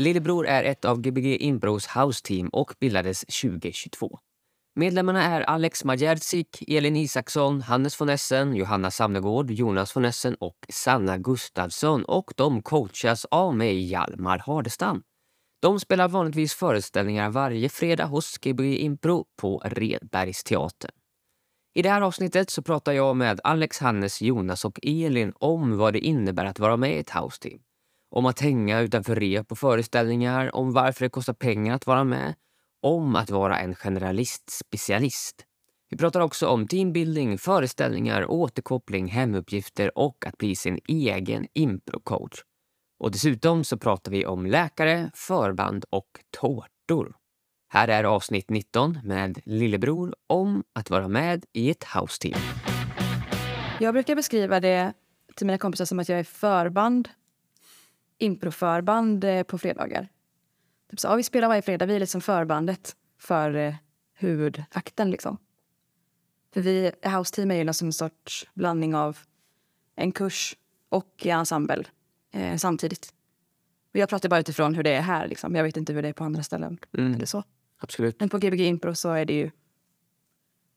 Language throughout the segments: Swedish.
Lillebror är ett av Gbg Impros house team och bildades 2022. Medlemmarna är Alex Majerzik, Elin Isaksson, Hannes von Essen, Johanna Samnegård, Jonas von Essen och Sanna Gustafsson och de coachas av mig, Hjalmar Hardestam. De spelar vanligtvis föreställningar varje fredag hos Gbg Impro på Redbergsteatern. I det här avsnittet så pratar jag med Alex, Hannes, Jonas och Elin om vad det innebär att vara med i ett house team. Om att hänga utanför rep och föreställningar, om varför det kostar pengar att vara med, om att vara en generalist-specialist. Vi pratar också om teambuilding, föreställningar, återkoppling, hemuppgifter och att bli sin egen improcoach. Och dessutom så pratar vi om läkare, förband och tårtor. Här är avsnitt 19 med Lillebror om att vara med i ett house team. Jag brukar beskriva det till mina kompisar som att jag är förband, improförband eh, på fredagar. Typ så, ja, vi spelar varje fredag, vi är liksom förbandet för eh, huvudakten. Liksom. För vi, house team är ju liksom en sorts blandning av en kurs och ensemble eh, samtidigt. Jag pratar bara utifrån hur det är här. Liksom. Jag vet inte hur det är på andra ställen. Mm. Eller så. Absolut. Men på Gbg Impro så är det ju...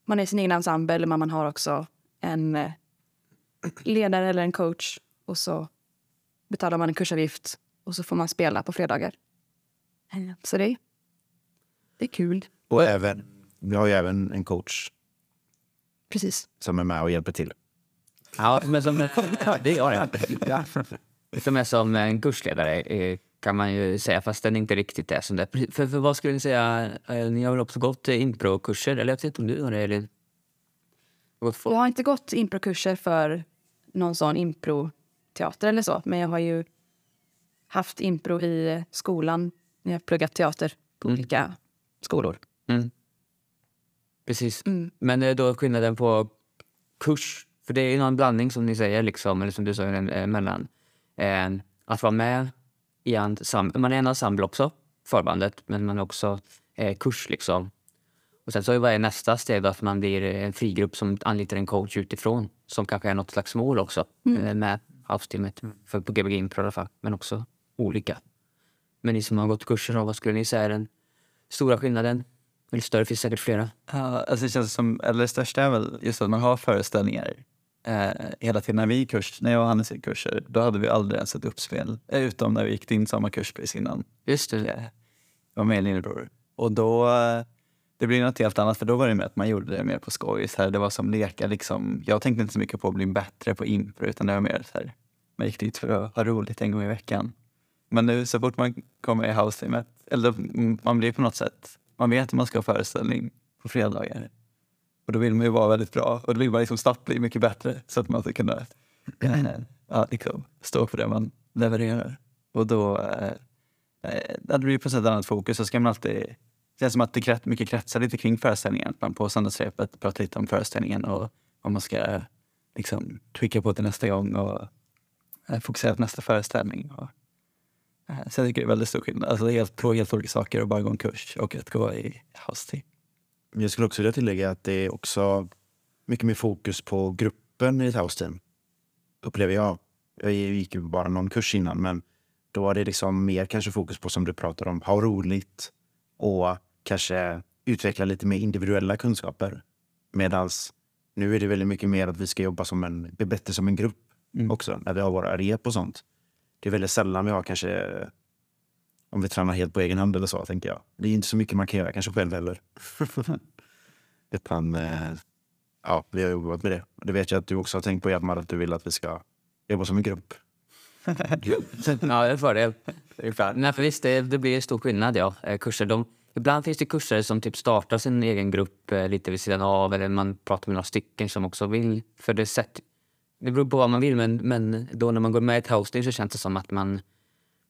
Man är sin egen ensemble, men man har också en eh, ledare eller en coach. Och så betalar man en kursavgift och så får man spela på fredagar. Så det, det är kul. Och även, vi har ju även en coach Precis. som är med och hjälper till. Ja, men som, det har jag. Som är som en kursledare eh, kan man ju säga, fast den inte riktigt är som det. För, för vad skulle ni säga, eh, ni har väl också gått eh, improkurser, eller jag vet inte om du har det? Gått Jag har inte gått improkurser för någon sån improteater eller så. Men jag har ju haft impro i skolan när jag har pluggat teater på Mm. olika skolor. Mm. Precis. Mm. Men då skillnaden på kurs, för det är ju någon blandning som ni säger, liksom, eller som du sa, eh, mellan eh, att vara med i en ensemble, man är en ensemble också, förbandet, men man är också eh, kurs liksom. Och sen så är nästa steg att man blir en frigrupp som anlitar en coach utifrån, som kanske är något slags mål också eh, med house-teamet, för på Gbg Impro i alla fall, men också olika. Men ni som har gått kurser, vad skulle ni säga är den stora skillnaden? Eller större, finns säkert flera. Ja, alltså det känns som, eller det största är väl just att man har föreställningar eh, hela tiden. När vi gick kurs, när jag och Hannes gick kurser, då hade vi aldrig ens ett uppspel. Eh, utom när vi gick in samma kurs precis innan. Just det. Jag var med i Lillebror. Och då, eh, det blir något helt annat för då var det mer att man gjorde det mer på skoj. Så här, det var som leka liksom. Jag tänkte inte så mycket på att bli bättre på impro utan det var mer så här, man gick dit för att ha roligt en gång i veckan. Men nu så fort man kommer i house-teamet, eller mm, man blir på något sätt, man vet att man ska ha föreställning på fredagar. Och då vill man ju vara väldigt bra och då vill man liksom snabbt bli mycket bättre så att man ska kunna ja, liksom, stå för det man levererar. Och då eh, eh det blir på ett annat fokus. Så ska man alltid, känns som att det mycket kretsar lite kring föreställningen. Att man på söndagsrepet pratar lite om föreställningen och vad man ska eh, liksom, tweaka på till nästa gång och eh, fokusera på nästa föreställning. Och, eh, så jag tycker det är väldigt stor skillnad. Alltså, det är helt, två helt olika saker att bara gå en kurs och att gå i house team. Jag skulle också vilja tillägga att det är också mycket mer fokus på gruppen i ett house team. Upplever jag. Jag gick ju bara någon kurs innan, men då var det liksom mer kanske fokus på som du pratar om, ha roligt och kanske utveckla lite mer individuella kunskaper. Medan nu är det väldigt mycket mer att vi ska jobba som en, bli bättre som en grupp Mm. också, när vi har våra rep och sånt. Det är väldigt sällan vi har kanske, om vi tränar helt på egen hand eller så, tänker jag. Det är inte så mycket man kan göra kanske själv heller. Utan, eh, ja, vi har jobbat med det. Det vet jag att du också har tänkt på, Hjalmar, att du vill att vi ska jobba som en grupp. ja, det är en fördel. Ungefär. Nej, för visst, det, det blir stor skillnad. Ja. Eh, Kurser, de, ibland finns det kurser som typ startar sin egen grupp eh, lite vid sidan av eller man pratar med några stycken som också vill. För det, sätt, det beror på vad man vill, men, men då när man går med i ett house så känns det som att man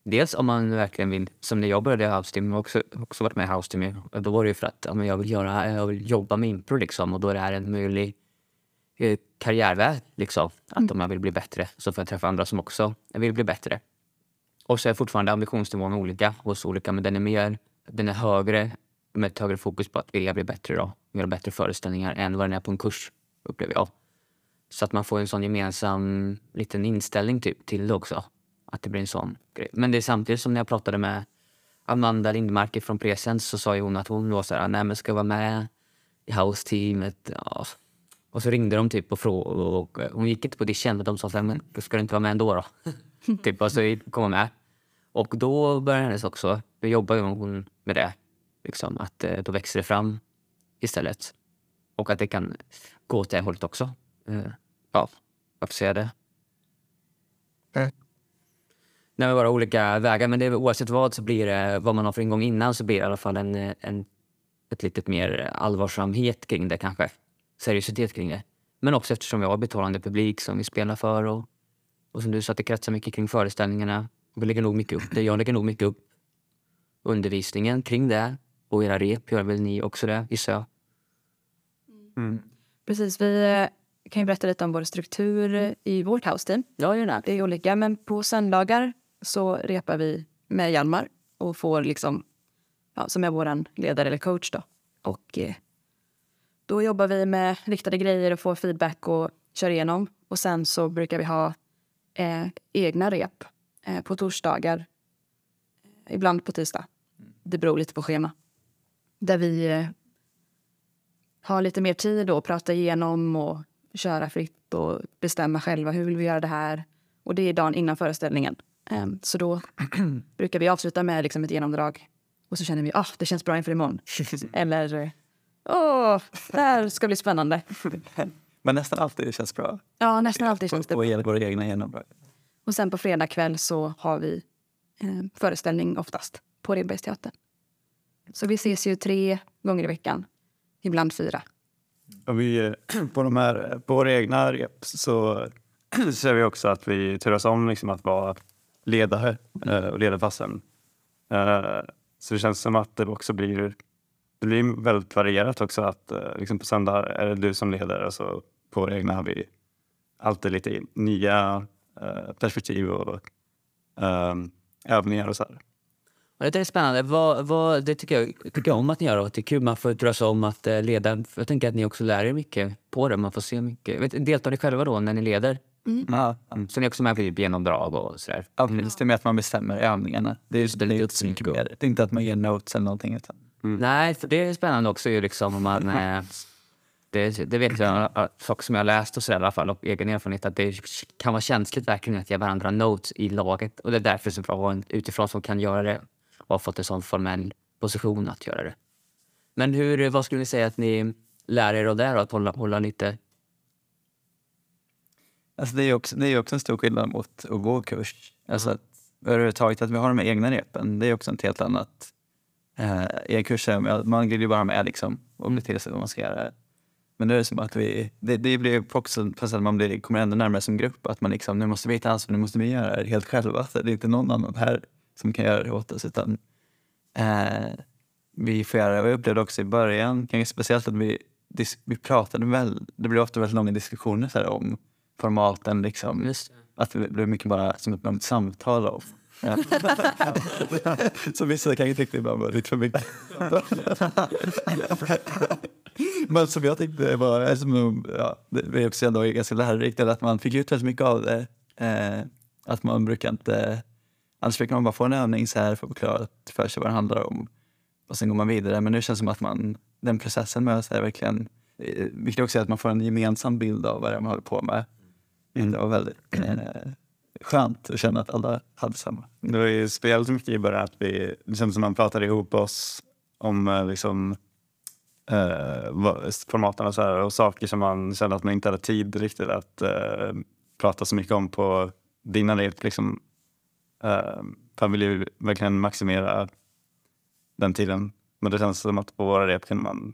Dels om man verkligen vill, som när jag började i house team, jag har också, också varit med i house team, då var det ju för att ja, jag, vill göra, jag vill jobba med impro liksom, och då är det här en möjlig eh, karriärväg. Liksom. Att om jag vill bli bättre så får jag träffa andra som också vill bli bättre. Och så är fortfarande ambitionsnivån olika hos olika, men den är mer, den är högre med ett högre fokus på att vilja bli bättre då, göra bättre föreställningar än vad den är på en kurs, upplever jag. Så att man får en sån gemensam liten inställning typ till det också. Att det blir en sån grej. Men det är samtidigt som när jag pratade med Amanda Lindmarker från Presens så sa ju hon att hon var så här, nej men ska jag vara med i house-teamet. Ja. Och så ringde de typ och frågade och hon gick inte på audition men de sa så här, men ska du inte vara med ändå då? typ, och så kom hon med. Och då började hennes också, då jobbade hon med det. Liksom, att eh, då växer det fram istället. Och att det kan gå åt det hållet också. Eh, ja, varför säger jag det? Nej, men bara olika vägar. Men det är, oavsett vad så blir det, vad man har för ingång innan så blir det i alla fall en, en, ett lite mer allvarsamhet kring det kanske. Seriositet kring det. Men också eftersom vi har betalande publik som vi spelar för och, och som du sa, att det kretsar mycket kring föreställningarna. Vi lägger nog mycket upp det. Jag lägger nog mycket upp undervisningen kring det. Och era rep gör väl ni också det, gissar jag. Precis, vi eh, kan ju berätta lite om vår struktur i vårt house team. Ja, det. Det är olika, men på söndagar så repar vi med Hjalmar och får liksom, ja, som är vår ledare eller coach då. Och eh, då jobbar vi med riktade grejer och får feedback och kör igenom. Och sen så brukar vi ha eh, egna rep eh, på torsdagar. Ibland på tisdag. Det beror lite på schema. Där vi eh, har lite mer tid att prata igenom och köra fritt och bestämma själva hur vill vi göra det här. Och det är dagen innan föreställningen. Ehm, så då brukar vi avsluta med liksom ett genomdrag. Och så känner vi att ah, det känns bra inför imorgon. Eller eh, åh, det här ska bli spännande. Men nästan alltid känns bra. Ja, nästan alltid känns det Och bra. och våra egna genombrott. Och sen på fredag kväll så har vi eh, föreställning oftast på Redbergsteatern. Så vi ses ju tre gånger i veckan. Ibland fyra. Och vi, eh, på, de här, på våra egna rep så ser vi också att vi turas om liksom att vara ledare eh, och leda passen. Eh, Så det känns som att det också blir, det blir väldigt varierat också. Att eh, liksom på söndag är det du som leder och så på våra egna har vi alltid lite nya eh, perspektiv och eh, övningar och så här. Ja, det är spännande. Vad, vad, det tycker jag, tycker jag om att ni gör och det är kul. Man får turas om att eh, leda. Jag tänker att ni också lär er mycket på det. Man får se mycket. Vet, deltar ni själva då när ni leder? Ja, Så ni är också med på typ genomdrag och sådär? ja, precis. Det är med att man bestämmer övningarna. Det är, det är det är så mycket mer. Det är inte att man ger notes eller någonting. Utan, Nej, för det är spännande också ju liksom om man... Eh, det, det vet jag, eh, saker som jag har läst och så där, i alla fall och egen erfarenhet att det kan vara känsligt verkligen att ge varandra notes i laget och det är därför så bra att utifrån som kan göra det och har fått en sån formell position att göra det. Men hur, vad skulle ni säga att ni lär er av det att hålla, hålla lite... alltså det är ju också, det är också en stor skillnad mot att gå kurs. Alltså att, överhuvudtaget att vi har de här egna repen, det är också ett helt annat. Eh, I en kurs är man- glider ju bara med liksom och till sig vad man ska göra. Men nu är det som att vi, det, det blir också sätt att man blir, kommer ändå närmare som grupp. Att man liksom, nu måste vi ta ansvar, nu måste vi göra det helt själva. Så det är inte någon annan här som kan göra det åt oss. Utan eh, vi får göra det. Och jag upplevde också i början, kanske speciellt att vi, vi pratade väl, det blev ofta väldigt långa diskussioner så här, om formaten. Liksom. Att det blev mycket bara som ett långt samtal om. Ja. så vissa kanske tyckte ibland var lite för mycket. Men som jag tyckte var, alltså, ja, det är också ändå ganska lärorikt, att man fick ut väldigt mycket av det. Eh, att man brukar inte, annars brukar man bara få en övning så här för att förklara för sig vad det handlar om. Och sen går man vidare. Men nu känns det som att man, den processen med oss är verkligen, eh, vilket också är att man får en gemensam bild av vad det är man håller på med. Det var väldigt eh, skönt att känna att alla hade samma. Det var ju spelat mycket i början att vi, det kändes som man pratade ihop oss om eh, liksom, eh, formaten och, så här, och saker som man kände att man inte hade tid riktigt att eh, prata så mycket om på dina rep. Liksom. Eh, man ville ju verkligen maximera den tiden. Men det känns som att på våra rep kunde man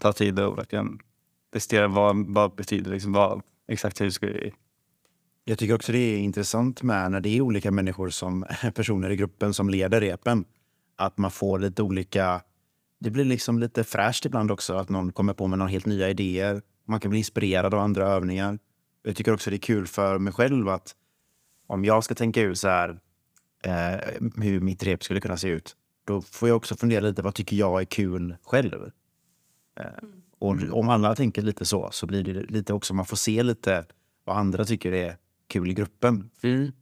ta tid och verkligen testera vad, vad betyder liksom, vad exakt hur ska vi Jag tycker också det är intressant med när det är olika människor som personer i gruppen som leder repen. Att man får lite olika... Det blir liksom lite fräscht ibland också att någon kommer på med några helt nya idéer. Man kan bli inspirerad av andra övningar. Jag tycker också det är kul för mig själv att om jag ska tänka ut så här eh, hur mitt rep skulle kunna se ut. Då får jag också fundera lite vad tycker jag är kul själv. Eh, och om alla tänker lite så så blir det lite också man får se lite vad andra tycker är kul i gruppen Mm,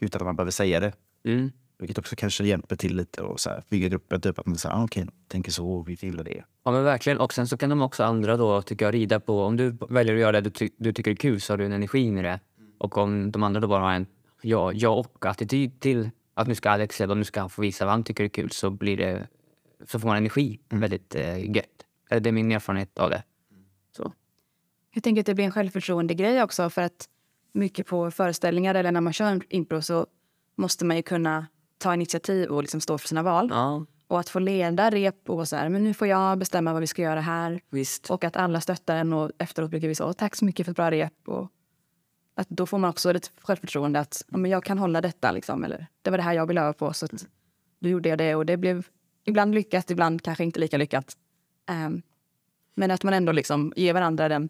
utan att man behöver säga det. mm. Vilket också kanske hjälper till lite och så här, bygger upp en typ att man säger, ah, okej, tänker så, vi gillar det. Ja men verkligen. Och sen så kan de också andra då tycker jag rida på, om du väljer att göra det du, ty du tycker är kul så har du en energi med det. Och om de andra då bara har en ja, ja och-attityd till att nu ska Alex eller nu ska han få visa vad han tycker är kul så blir det, så får man energi väldigt eh, gött. Eh, Det är min erfarenhet av det. Så. Jag tänker att det blir en självförtroende-grej också för att mycket på föreställningar eller när man kör impro så måste man ju kunna ta initiativ och liksom stå för sina val. Ja, Och att få leda rep och så här, men nu får jag bestämma vad vi ska göra här. visst. Och att alla stöttar en och efteråt brukar vi säga tack så mycket för ett bra rep. Och att då får man också lite självförtroende att ja, men jag kan hålla detta liksom. Eller det var det här jag ville öva på så att då gjorde jag det och det blev ibland lyckat, ibland kanske inte lika lyckat. Ehm, men att man ändå liksom ger varandra den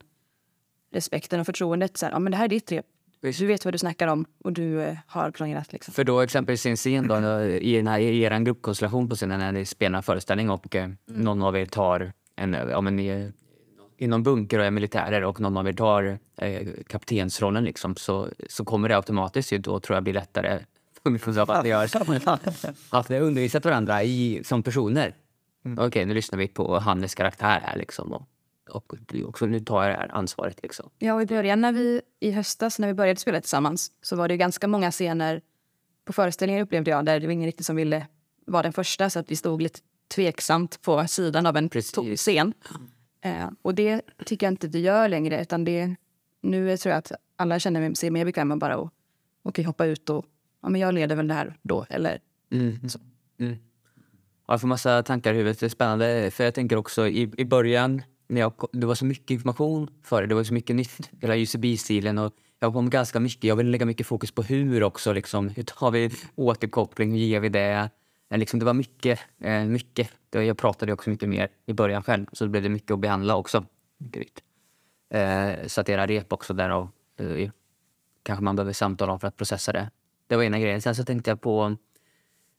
respekten och förtroendet. Så här, ja, men det här är ditt rep. Visst. Du vet vad du snackar om och du eh, har planerat. Liksom. För då exempelvis i en scen då, i den här, i er gruppkonstellation på scenen när ni spelar en föreställning och eh, någon av er tar en, ja men i, i någon bunker och är militärer och någon av er tar eh, kaptensrollen liksom så, så kommer det automatiskt ju då tror jag blir lättare att ni gör att ni har undervisat varandra i, som personer. Okej, nu lyssnar vi på Hannes karaktär här liksom och, och också, nu tar jag det här ansvaret liksom. Ja, och i början när vi i höstas när vi började spela tillsammans så var det ju ganska många scener på föreställningar upplevde jag där det var ingen riktigt som ville vara den första så att vi stod lite tveksamt på sidan av en Precis. scen. Eh, och det tycker jag inte vi gör längre utan det nu tror jag att alla känner sig mer bekväma bara och okej, hoppa ut och ja, men jag leder väl det här då eller Mm. Så. Mm. Ja, Jag får massa tankar i huvudet. Det är spännande. För jag tänker också i, i början, när jag, ko- det var så mycket information för det. Det var så mycket nytt. Hela UCB-stilen. Och jag kom ganska mycket. Jag ville lägga mycket fokus på hur också. Liksom. Hur tar vi återkoppling? Hur ger vi det? Eh, Liksom, det var mycket. Eh, mycket. Det- Jag pratade också mycket mer i början själv. Så det blev det mycket att behandla också. Mycket. Eh, så att era rep också där och, Eh, kanske man behöver samtala om för att processa det. Det var ena grejen. Sen så tänkte jag på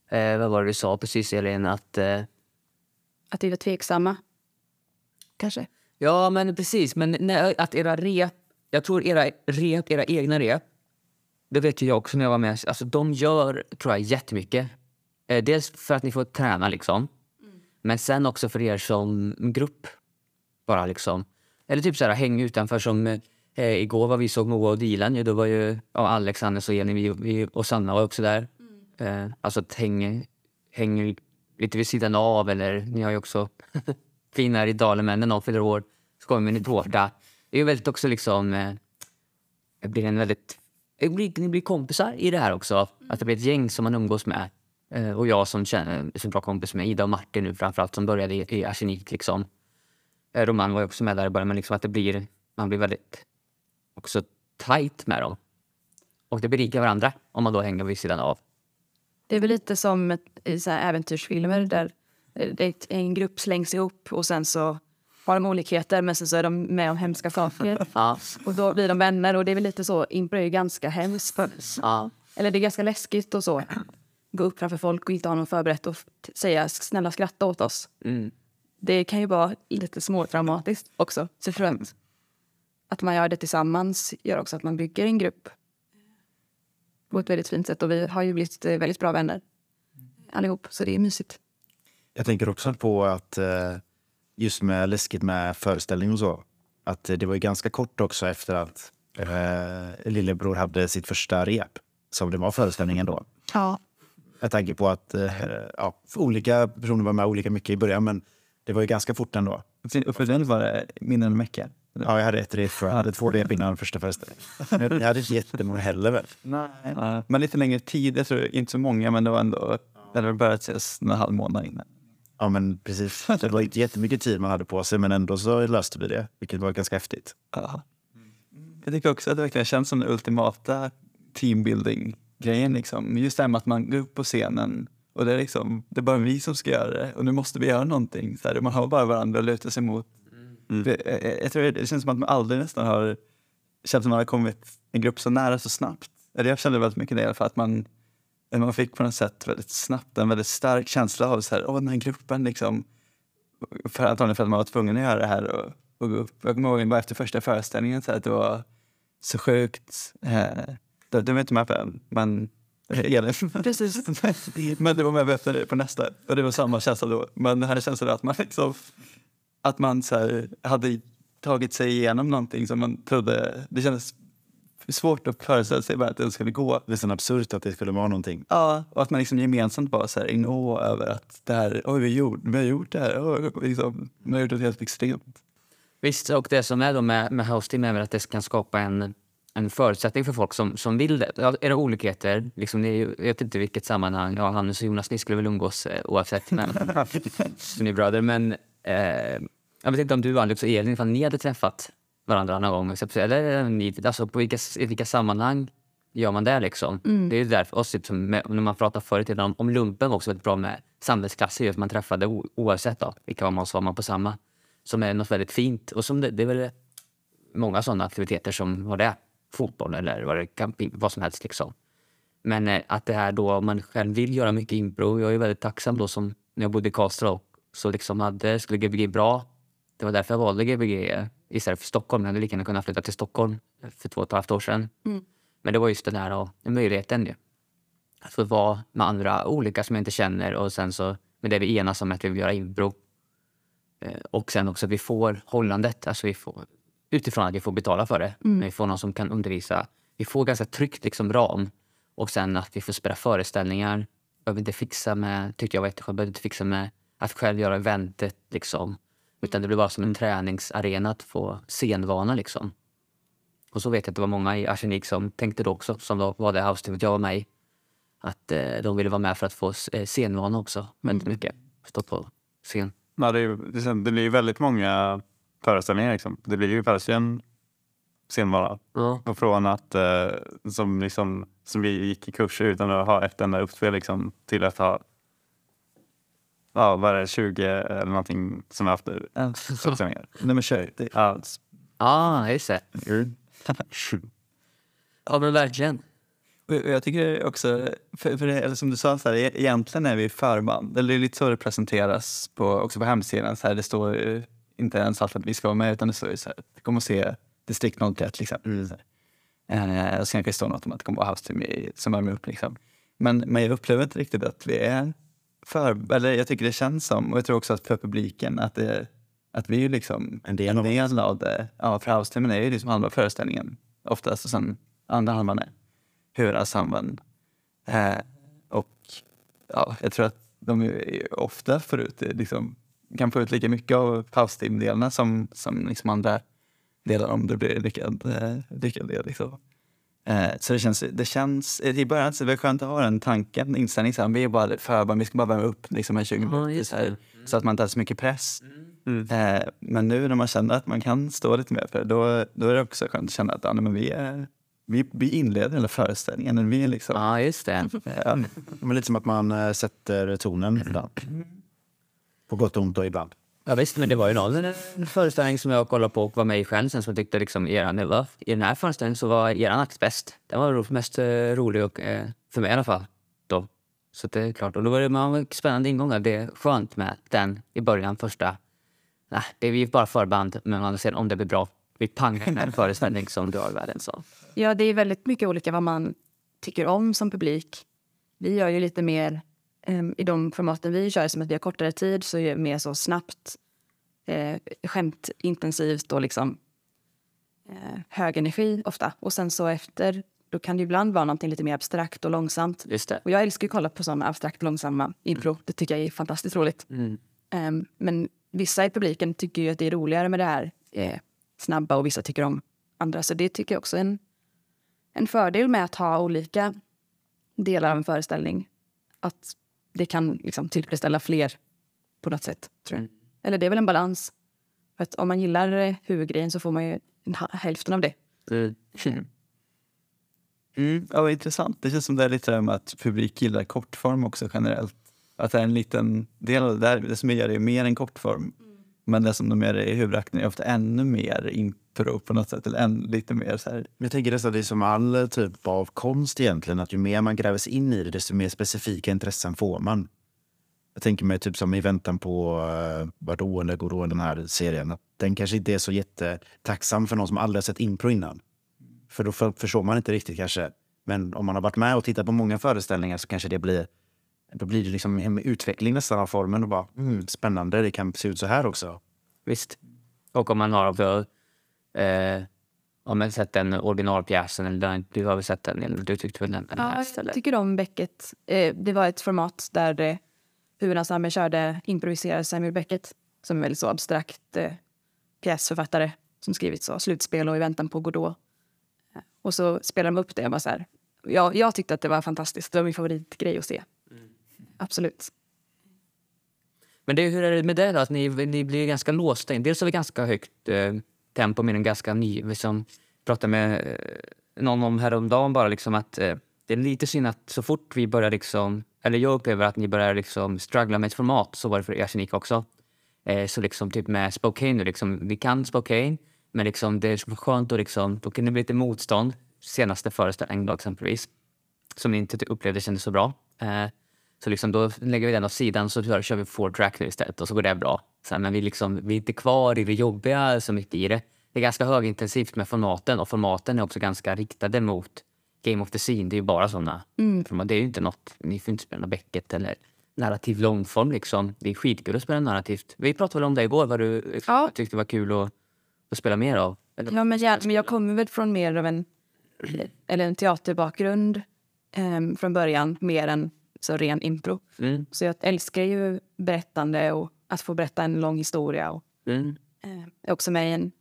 Eh, vad var det du sa precis Elin? Att, eh, att vi var tveksamma. Kanske. ja men precis, men nej, att era rep, jag tror era rep, era egna rep, det vet ju jag också när jag var med, alltså de gör tror jag jättemycket. Eh, dels för att ni får träna liksom, men sen också för er som grupp. Bara liksom. Eller typ så här häng utanför som eh, igår var vi såg Moa och Dilan ju, då var ju ja, Alex, Hannes och Elin vi, vi, och Sanna var också där. Eh, alltså att häng, häng lite vid sidan av eller ni har ju också fina ritualer med när någon fyller år så kommer ni tårta. Det är väldigt också liksom, eh, det blir en väldigt, det blir, ni blir kompisar i det här också. Att det blir ett gäng som man umgås med. Eh, och jag som känner, som bra kompis med Ida och Martin nu framförallt som började i, i Arsenik liksom. Eh, Roman var ju också med där i början men liksom att det blir, man blir väldigt också tight med dem. Och det berikar varandra om man då hänger vid sidan av. Det är väl lite som i så äventyrsfilmer där eh, en grupp slängs ihop och sen så har de olikheter men sen så är de med om hemska saker. Ja, Och då blir de vänner och det är väl lite så, impro är ju ganska hemskt. ja. Eller det är ganska läskigt och så. Gå upp framför folk och inte ha någon förberett och säga snälla skratta åt oss. Mm. Det kan ju vara lite småtraumatiskt också. Så att, att man gör det tillsammans gör också att man bygger en grupp på ett väldigt fint sätt. Och vi har ju blivit eh, väldigt bra vänner allihop, så det är mysigt. Jag tänker också på att eh, just med läskigt med föreställning och så. Att eh, det var ju ganska kort också efter att eh, lillebror hade sitt första rep. Som det var föreställningen då. Ja. Med tanke på att eh, ja, olika personer var med olika mycket i början. Men det var ju ganska fort ändå. Den var det mindre än en vecka. Ja, jag hade ett rep jag. Hade två rep innan första föreställningen. Jag hade inte jättemånga heller väl. Nej. Men lite längre tid. Jag tror inte så många, men det var ändå... Det hade börjat ses en halv månad innan. Ja, men precis. Det var inte jättemycket tid man hade på sig, men ändå så löste vi det. Vilket var ganska häftigt. Ja. Jag tycker också att det verkligen känns som den ultimata teambuilding-grejen. Liksom. Just det här med att man går upp på scenen och det är, liksom, det är bara vi som ska göra det och nu måste vi göra någonting. Så här, man har bara varandra att luta sig mot. För, eh, eh, Jag tror det, det känns som att man aldrig nästan har känt att man har kommit en grupp så nära så snabbt. Eller jag kände väldigt mycket det fall. Att man, man fick på något sätt väldigt snabbt en väldigt stark känsla av så här, Åh, den här gruppen. Liksom, för antagligen för att man var tvungen att göra det här och, och gå upp. Jag kommer ihåg bara efter första föreställningen så att det var så sjukt. Eh, det, det var inte med på den, men Elin. Precis. Men det var med berättade på nästa. Och det var samma känsla då. Men det här känslan att man liksom... Att man så här, hade tagit sig igenom någonting som man trodde... Det kändes svårt att föreställa sig bara att det skulle gå. Det är så absurt att det skulle vara någonting. Ja, och att man liksom gemensamt bara så här in över att det här, oj vi, gjort, vi har gjort det här, oj, liksom, vi har gjort det helt extremt. Visst, och det som är då med, med hosting är väl att det kan skapa en, en förutsättning för folk som, som vill det. Ja, är det olikheter, liksom, det är jag vet inte vilket sammanhang, ja, Hannes och Jonas, ni skulle väl umgås eh, oavsett, men, så ni är bröder. Men eh, jag vet inte om du, Alex och Elin, ifall ni hade träffat varandra någon gång, eller alltså på vilka, i vilka sammanhang gör man det liksom? Det är därför, och typ med, när man pratar förr i tiden om, om lumpen var också väldigt bra med samhällsklasser, just man träffade o, oavsett då, vilka var man så var man på samma. Som är något väldigt fint och som det, det är väl många sådana aktiviteter som var det. Fotboll eller vad, det, camping, vad som helst. Liksom. Men eh, att det här då, man själv vill göra mycket impro. Jag är väldigt tacksam då som när jag bodde i Karlstad och så liksom hade, skulle Gbg bra. Det var därför jag valde Gbg istället för Stockholm. Jag hade lika gärna kunnat flytta till Stockholm för två och ett halvt år sedan. Men det var just den här möjligheten ju. Att få vara med andra olika som jag inte känner och sen så med det vi enas om att vi vill göra impro. Eh, Och sen också att vi får hållandet, alltså vi får, utifrån att vi får betala för det. Men vi får någon som kan undervisa. Vi får ganska tryggt liksom ram. Och sen att vi får spela föreställningar. Behöver inte fixa med, tyckte jag var jätteskönt, behöver inte fixa med att själv göra eventet liksom. Utan det blir bara som en träningsarena att få scenvana liksom. Och så vet jag att det var många i Arsenik som tänkte då också, som då var det house jag var med i. Att eh, de ville vara med för att få eh, scenvana också, väldigt mycket. Stå på scen. Ja, det, är, det, blir ju väldigt många föreställningar. Liksom. Det blir ju verkligen scenvara. Ja. Och från att eh, som, liksom, som vi gick i kurser utan att ha ett enda uppspel liksom, till att ha ja, vad är det, 20 eller någonting som vi haft uppsättningar. Nej men kör. Det, Ja, Ja, just det. Ja, men verkligen. Och jag- jag tycker också, för, för det, eller som du sa, så här, e- egentligen är vi förband. Eller det är lite så det presenteras på, också på hemsidan. Så här, det står ju inte ens alltid att vi ska vara med utan det står ju så här, kom och se Distrikt 01 till exempel. Så här. Eh, och sen kan det stå något om att det kommer vara house team i- som värmer upp. Liksom. Men, men jag upplever inte riktigt att vi är för, eller jag tycker det känns som, och jag tror också att för publiken, att, det, att vi är liksom En del en del av det. Ja, för house teamen är ju liksom halva föreställningen oftast och sen andra halvan är huvudensemblen. Eh, och ja, jag tror att de ofta får ut, liksom, kan få ut lika mycket av house team-delarna som, som liksom andra delar om det blir lyckad, eh, lyckad del. Liksom. Eh, så det känns, det känns, i början så är det skönt att ha den tanken, inställning så här, vi är bara förband, vi ska bara värma upp liksom, en 20 Ja, minuter just så, här, så att man inte har så mycket press. Mm. Eh, men nu när man känner att man kan stå lite mer för det, då, då är det också skönt att känna att ja, men vi, är, vi, vi inleder hela föreställningen. Vi är liksom, Ja, just det. ja, Men lite som att man eh, sätter tonen ibland. På gott och ont och ibland. Ja, visst, men det var ju någon en föreställning som jag kollade på och var med i själv sen som jag tyckte liksom eran, i den här föreställningen så var eran akt bäst. Den var mest eh, rolig och, eh, för mig i alla fall. Då. Så det är klart. Och då var det man spännande ingångar. Det är skönt med den i början, första. Nej, det är ju bara förband, men man ser om det blir bra. Vi pangar en föreställning som drar världen så. Ja, det är väldigt mycket olika vad man tycker om som publik. Vi gör ju lite mer i de formaten vi kör, som att vi har kortare tid, så är det mer så snabbt, eh, skämtintensivt och liksom eh, hög energi ofta. Och sen så efter, då kan det ibland vara någonting lite mer abstrakt och långsamt. Just det. Och jag älskar att kolla på sådana abstrakt långsamma impro. Det tycker jag är fantastiskt roligt. Mm. Em, men vissa i publiken tycker ju att det är roligare med det här eh, snabba och vissa tycker om andra. Så det tycker jag också är en, en fördel med att ha olika delar av en föreställning. Att det kan liksom tillfredsställa fler på något sätt. Tror jag. Eller det är väl en balans. För att om man gillar eh, huvudgrejen så får man ju hälften av det. Mm. Mm, ja, vad intressant. Det känns som det är lite med att publik gillar kortform också generellt. Att det är en liten del av det där. Det som gör det är mer än kortform. Men det som de gör i huvudakten är ofta ännu mer impro på något sätt. Eller än, lite mer så här. Jag tänker nästan det är som all eh, typ av konst egentligen. Att ju mer man gräver sig in i det, desto mer specifika intressen får man. Jag tänker mig typ som i väntan på eh, uh, vart ående går då den här serien. Att den kanske inte är så jättetacksam för någon som aldrig har sett impro innan. För då för, förstår man inte riktigt kanske Men om man har varit med och tittat på många föreställningar så kanske det blir då blir det liksom en utveckling nästan av formen och bara mm, spännande, det kan se ut så här också. Visst. Och om man har också, eh, om man sett den originalpjäsen, eller den, du har väl sett den, eller du tyckte väl den? den Ja, här, jag eller? tycker om Beckett. Eh, det var ett format där eh, huvudensemblen körde improviserade Samuel Beckett som är väldigt så abstrakt eh, pjäsförfattare som skrivit så Slutspel och I väntan på Godot. Eh, Och så spelade de upp det. Jag, bara så här, jag, jag tyckte att det var fantastiskt. Det var min favoritgrej att se. Absolut. Men det, hur är det med det då? Att ni, ni blir ganska låsta in. Dels har vi ganska högt eh, tempo med en ganska ny... Vi som liksom, pratade med eh, någon om häromdagen bara liksom att eh, det är lite synd att så fort vi börjar liksom... Eller jag upplever att ni börjar liksom struggla med ett format. Så var det för Arsenik också. Eh, så liksom typ med Spokane nu liksom. Vi kan Spokane. Men liksom det är skönt att liksom... Då kan det bli lite motstånd. Senaste föreställningen då exempelvis. Som ni inte upplevde kändes så bra. Eh, så liksom då lägger vi den åt sidan så kör, kör vi four track nu istället och så går det bra. Så här, men vi, liksom, vi är inte kvar i det jobbiga så mycket i det. Det är ganska högintensivt med formaten och formaten är också ganska riktade mot Game of the Scene. Det är ju bara sådana format. Det är ju inte något, ni får inte spela något Beckett eller narrativ långform liksom. Det är skitkul att spela narrativt. Vi pratade väl om det igår, vad du Ja. tyckte var kul att, att spela mer av. Eller? Ja, men, gärna, men jag kommer väl från mer av en, eller en teaterbakgrund eh, från början, mer än så ren impro. Mm, Så jag älskar ju berättande och att få berätta en lång historia. Och, mm, eh, jag är också med i en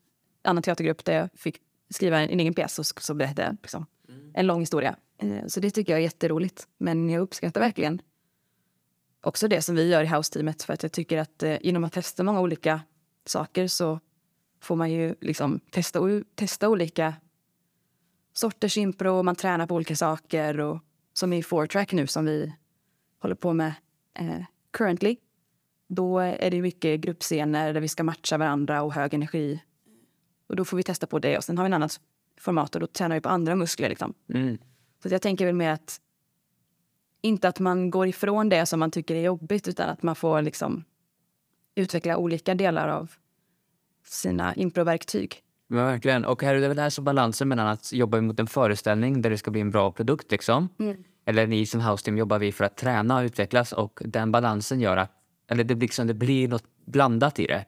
annan teatergrupp där jag fick skriva en, en egen pjäs och så berättade jag liksom, en lång historia. Eh, så det tycker jag är jätteroligt. Men jag uppskattar verkligen också det som vi gör i House-teamet för att jag tycker att eh, genom att testa många olika saker så får man ju liksom testa, testa olika sorters impro och man tränar på olika saker. Och, som i four track nu som vi håller på med eh, currently. Då är det mycket gruppscener där vi ska matcha varandra och hög energi. Och då får vi testa på det. Och sen har vi en annat format och då tränar vi på andra muskler. Liksom. mm. Så att jag tänker väl mer att inte att man går ifrån det som man tycker är jobbigt utan att man får liksom utveckla olika delar av sina improverktyg. Men verkligen. Och här är det väl här som balansen mellan att jobba mot en föreställning där det ska bli en bra produkt liksom. Eller ni som house team jobbar vi för att träna och utvecklas och den balansen gör att, eller det blir, liksom, det blir något blandat i det.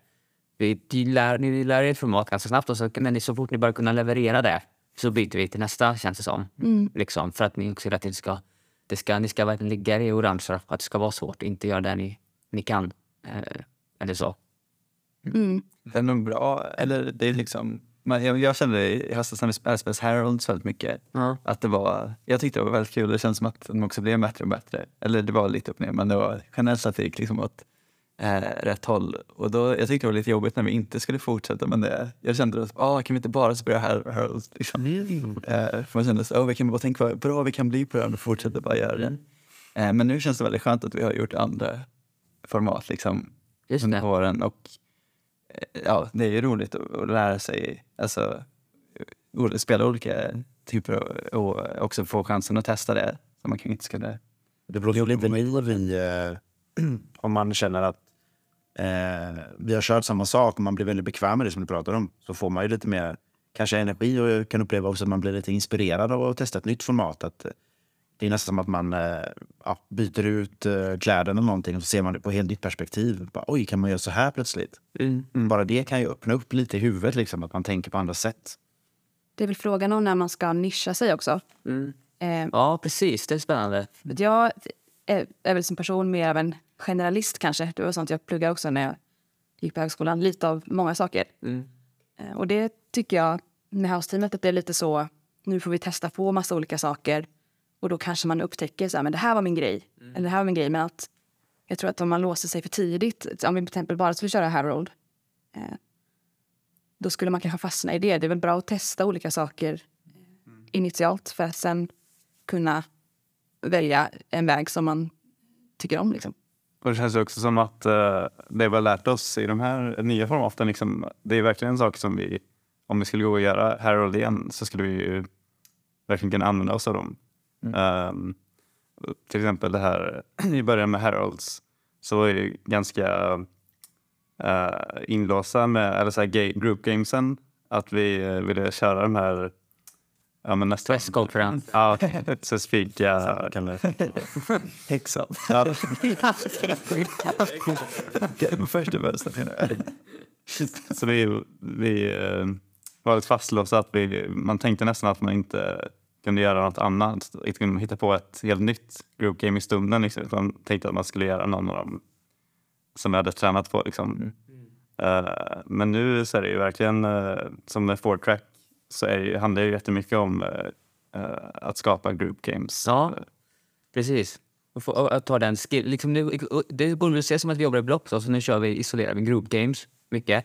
Vi, ni, lär, ni lär er ett format ganska snabbt och så, men ni- så fort ni börjar kunna leverera det så byter vi till nästa känns det som. Liksom, för att ni också hela tiden ska, det ska, ni ska verkligen ligga i orangea, att det ska vara svårt, inte göra det ni, ni kan. Eh, eller så. Det är nog bra. Eller det är liksom... Man, jag, jag kände i höstas när vi spelade Space Heralds väldigt mycket. Ja. Att det var, jag tyckte det var väldigt kul. Det känns som att de också blev bättre och bättre. Eller det var lite upp och ner, men det var generellt sett det gick liksom åt eh, rätt håll. Och då, jag tyckte det var lite jobbigt när vi inte skulle fortsätta. Men det, jag kände att ah, kan vi inte bara spela Her- Heralds? Liksom. Eh, för man kände att oh, vi kan bara tänka vad bra vi kan bli på det här och fortsätta bara göra det. Eh, men nu känns det väldigt skönt att vi har gjort andra format liksom, under åren. Och ja, det är ju roligt att, att lära sig, alltså spela olika typer och, och också få chansen att testa det. Så man kanske inte ska det. Det beror lite på när vi, eh, om man känner att eh, vi har kört samma sak och man blir väldigt bekväm med det som du pratar om, så får man ju lite mer kanske energi och jag kan uppleva också att man blir lite inspirerad av att testa ett nytt format. Att, eh, det är nästan som att man eh, ja, byter ut eh, kläderna eller någonting och så ser man det på ett helt nytt perspektiv. Bara, Oj, kan man göra så här plötsligt? Mm. Bara det kan ju öppna upp lite i huvudet, liksom, att man tänker på andra sätt. Det är väl frågan om när man ska nischa sig också. Mm. Eh, Ja, precis. Det är spännande. Jag är, är väl som person mer av en generalist kanske. Det var sånt jag pluggade också när jag gick på högskolan. Lite av många saker. Mm. Eh, Och det tycker jag med House-teamet att det är lite så. Nu får vi testa på massa olika saker. Och då kanske man upptäcker så här, men det här var min grej. Eller det här var min grej. Men att jag tror att om man låser sig för tidigt. Om vi till exempel bara skulle köra Harold. Eh, då skulle man kanske fastna i det. Det är väl bra att testa olika saker eh, initialt. För att sen kunna välja en väg som man tycker om. Liksom. Och det känns också som att eh, det vi har lärt oss i de här nya formaten, liksom, det är verkligen en sak som vi, om vi skulle gå och göra Harold igen, så skulle vi ju verkligen kunna använda oss av dem. Ehm, till exempel det här i början med Harolds, så var det ganska uh, inlåsta med eller så här, group gamesen. Att vi eh, ville köra de här ja, men nästan. Presskonferens. Ja, specifika... Exakt. Ja, Första bästa. så vi, vi eh, var lite fastlåsta att vi, man tänkte nästan att man inte kunde göra något annat. Inte kunde hitta på ett helt nytt group game i stunden. Liksom, utan tänkte att man skulle göra någon av dem som jag hade tränat på. Liksom. Eh, men nu så är det ju verkligen uh, som med four track så är det, handlar det ju jättemycket om eh, att skapa group games. Ja. Precis. Och få, och, att ta den skill, liksom nu, det borde väl ses som att vi jobbar i block, så, så nu kör vi isolerade group games mycket.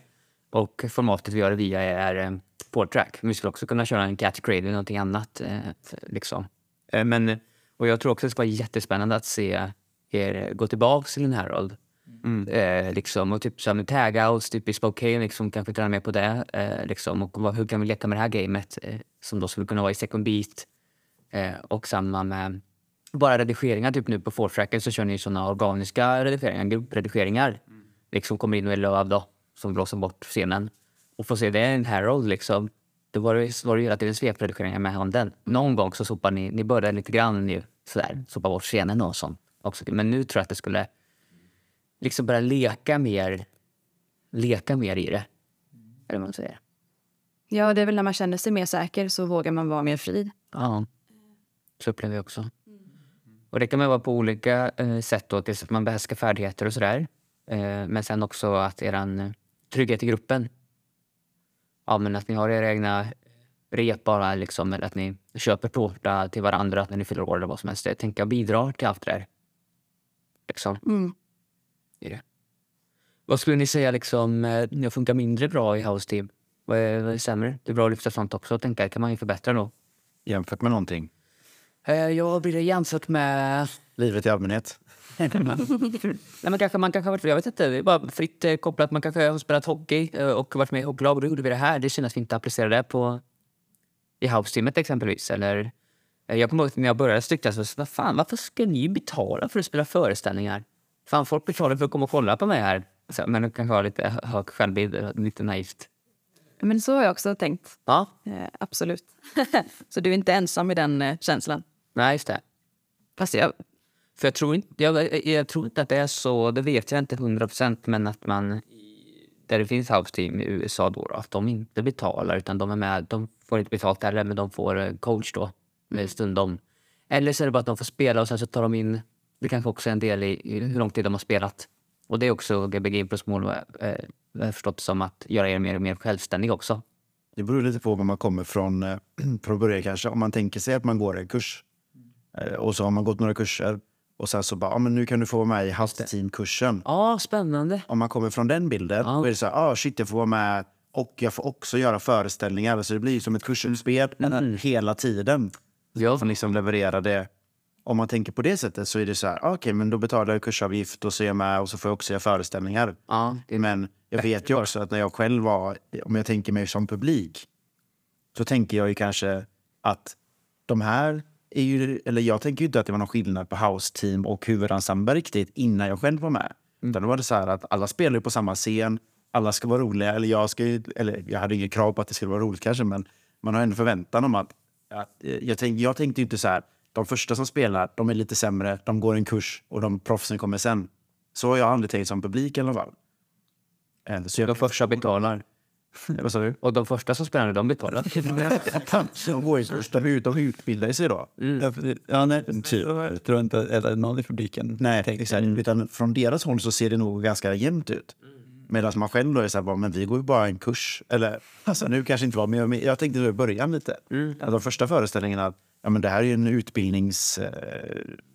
Och formatet vi gör det via är eh, four track. Men vi skulle också kunna köra en grade eller någonting annat. Eh, liksom. eh, men, och jag tror också det ska vara jättespännande att se er gå tillbaka till en Herald. Eh, liksom, och typ så med tagouts, typ i Spokane, liksom, kanske träna mer på det. Eh, liksom, och vad, hur kan vi leka med det här gamet eh, som då skulle kunna vara i second beat. Och samma med bara redigeringar. Typ nu på fourtracken så kör ni såna organiska redigeringar, gruppredigeringar. Liksom kommer in med löv då, som blåser bort scenen. Och får se det i en Herald liksom. Då var det, var det hela tiden svepredigeringar med handen. Någon gång så sopar ni, ni började lite grann ju, sådär, sopa bort scenen och sånt. Också. Men nu tror jag att det skulle liksom börja leka mer, leka mer i det. Eller vad man säger. Ja, det är väl när man känner sig mer säker så vågar man vara mer fri. Ja, så upplever jag också. Och det kan man vara på olika eh, sätt. Då, tills att man behärskar färdigheter och sådär. Eh, men sen också att er eh, trygghet i gruppen. Ja, men att ni har era egna rep bara, liksom, eller att ni köper tårta till varandra när ni fyller år eller vad som helst. Det tänker jag bidrar till allt det där. Liksom, Mm. i det. Vad skulle ni säga liksom, eh, ni funkar mindre bra i House Team? Vad är, vad är sämre? Det är bra att lyfta sånt också. Tänka, kan man ju förbättra då. Jämfört med någonting. Eh, Jag blir det jämfört med... Livet i allmänhet. Nej, men kanske, man kanske varit, jag vet inte, det är bara fritt eh, kopplat. Man kanske har spelat hockey eh, och varit med i hockeylag och då gjorde vi det här. Det synd att vi inte applicerar det på i house-teamet exempelvis. Eller, eh, jag kommer ihåg när jag började jag så, vad fan, varför ska ni betala för att spela föreställningar? Fan, folk betalar för att komma och kolla på mig här. Så, men kanske har lite hög självbild, lite naivt. Men så har jag också tänkt. Ja, absolut. så du är inte ensam i den känslan. nej, just det. Fast jag, För jag tror, inte, jag, jag tror inte att det är så, det vet jag inte hundra procent, men att man där det finns house team i USA då, att de inte betalar utan de är med, de får inte betalt heller men de får eh, coach då med stundom. Eller så är det bara att de får spela och sen så tar de in, det kanske också är en del i, i hur lång tid de har spelat. Och det är också Gbg Impros mål, eh, jag förstått som att göra er mer och mer självständiga också. Det beror lite på var man kommer från. eh, Från början kanske. Om man tänker sig att man går en kurs eh, och så har man gått några kurser och sen så bara, ja, men nu kan du få vara med i House Team-kursen. Ja, spännande. Om man kommer från den bilden, Ja. då är det så här, ah, shit, jag får vara med och jag får också göra föreställningar. Så det blir som ett kursutspel hela tiden. Ja. Som liksom levererar det. Om man tänker på det sättet så är det så här, ah, okej, men då betalar jag kursavgift och så är jag med och så får jag också göra föreställningar. Ja, det, Men jag vet ju också att när jag själv var, om jag tänker mig som publik, så tänker jag ju kanske att de här är ju, eller jag tänker ju inte att det var någon skillnad på house team och huvudensemble riktigt innan jag själv var med. Utan då var det så här att alla spelar på samma scen, alla ska vara roliga, eller jag ska ju, eller jag hade inget krav på att det skulle vara roligt kanske, men man har ändå förväntan om att, att eh, jag, tänk, jag tänkte inte så här, de första som spelar, de är lite sämre, de går en kurs och de proffsen kommer sen. Så har jag aldrig tänkt som publik i alla fall. Så jag de första betalar. vad sa du? Och de första som spelar, de betalar. De går första ut, de utbildar sig då. Ja, nej, jag tror inte att någon i publiken Nej, tänkte exakt. Utan från deras håll så ser det nog ganska jämnt ut. Medan man själv då är så här, men vi går ju bara en kurs. Eller, alltså nu kanske inte var, men jag, jag tänkte då i början lite. Att de första föreställningarna, ja men det här är ju en utbildningsprocess eh,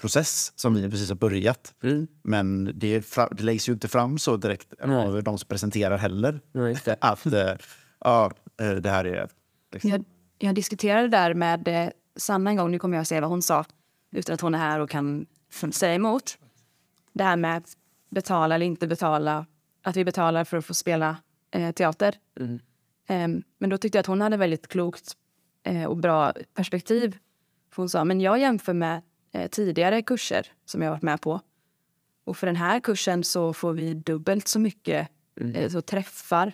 process som vi precis har börjat. Men det, det läggs ju inte fram så direkt av de som presenterar heller. Det. Att eh, ja, eh, det här är... Liksom, jag, jag diskuterade där med eh, Sanna en gång. Nu kommer jag att säga vad hon sa utan att hon är här och kan säga emot. Det här med att betala eller inte betala. Att vi betalar för att få spela eh, teater. Ehm, men då tyckte jag att hon hade väldigt klokt eh, och bra perspektiv. För hon sa, men jag jämför med eh, tidigare kurser som jag varit med på. Och för den här kursen så får vi dubbelt så mycket eh, så träffar,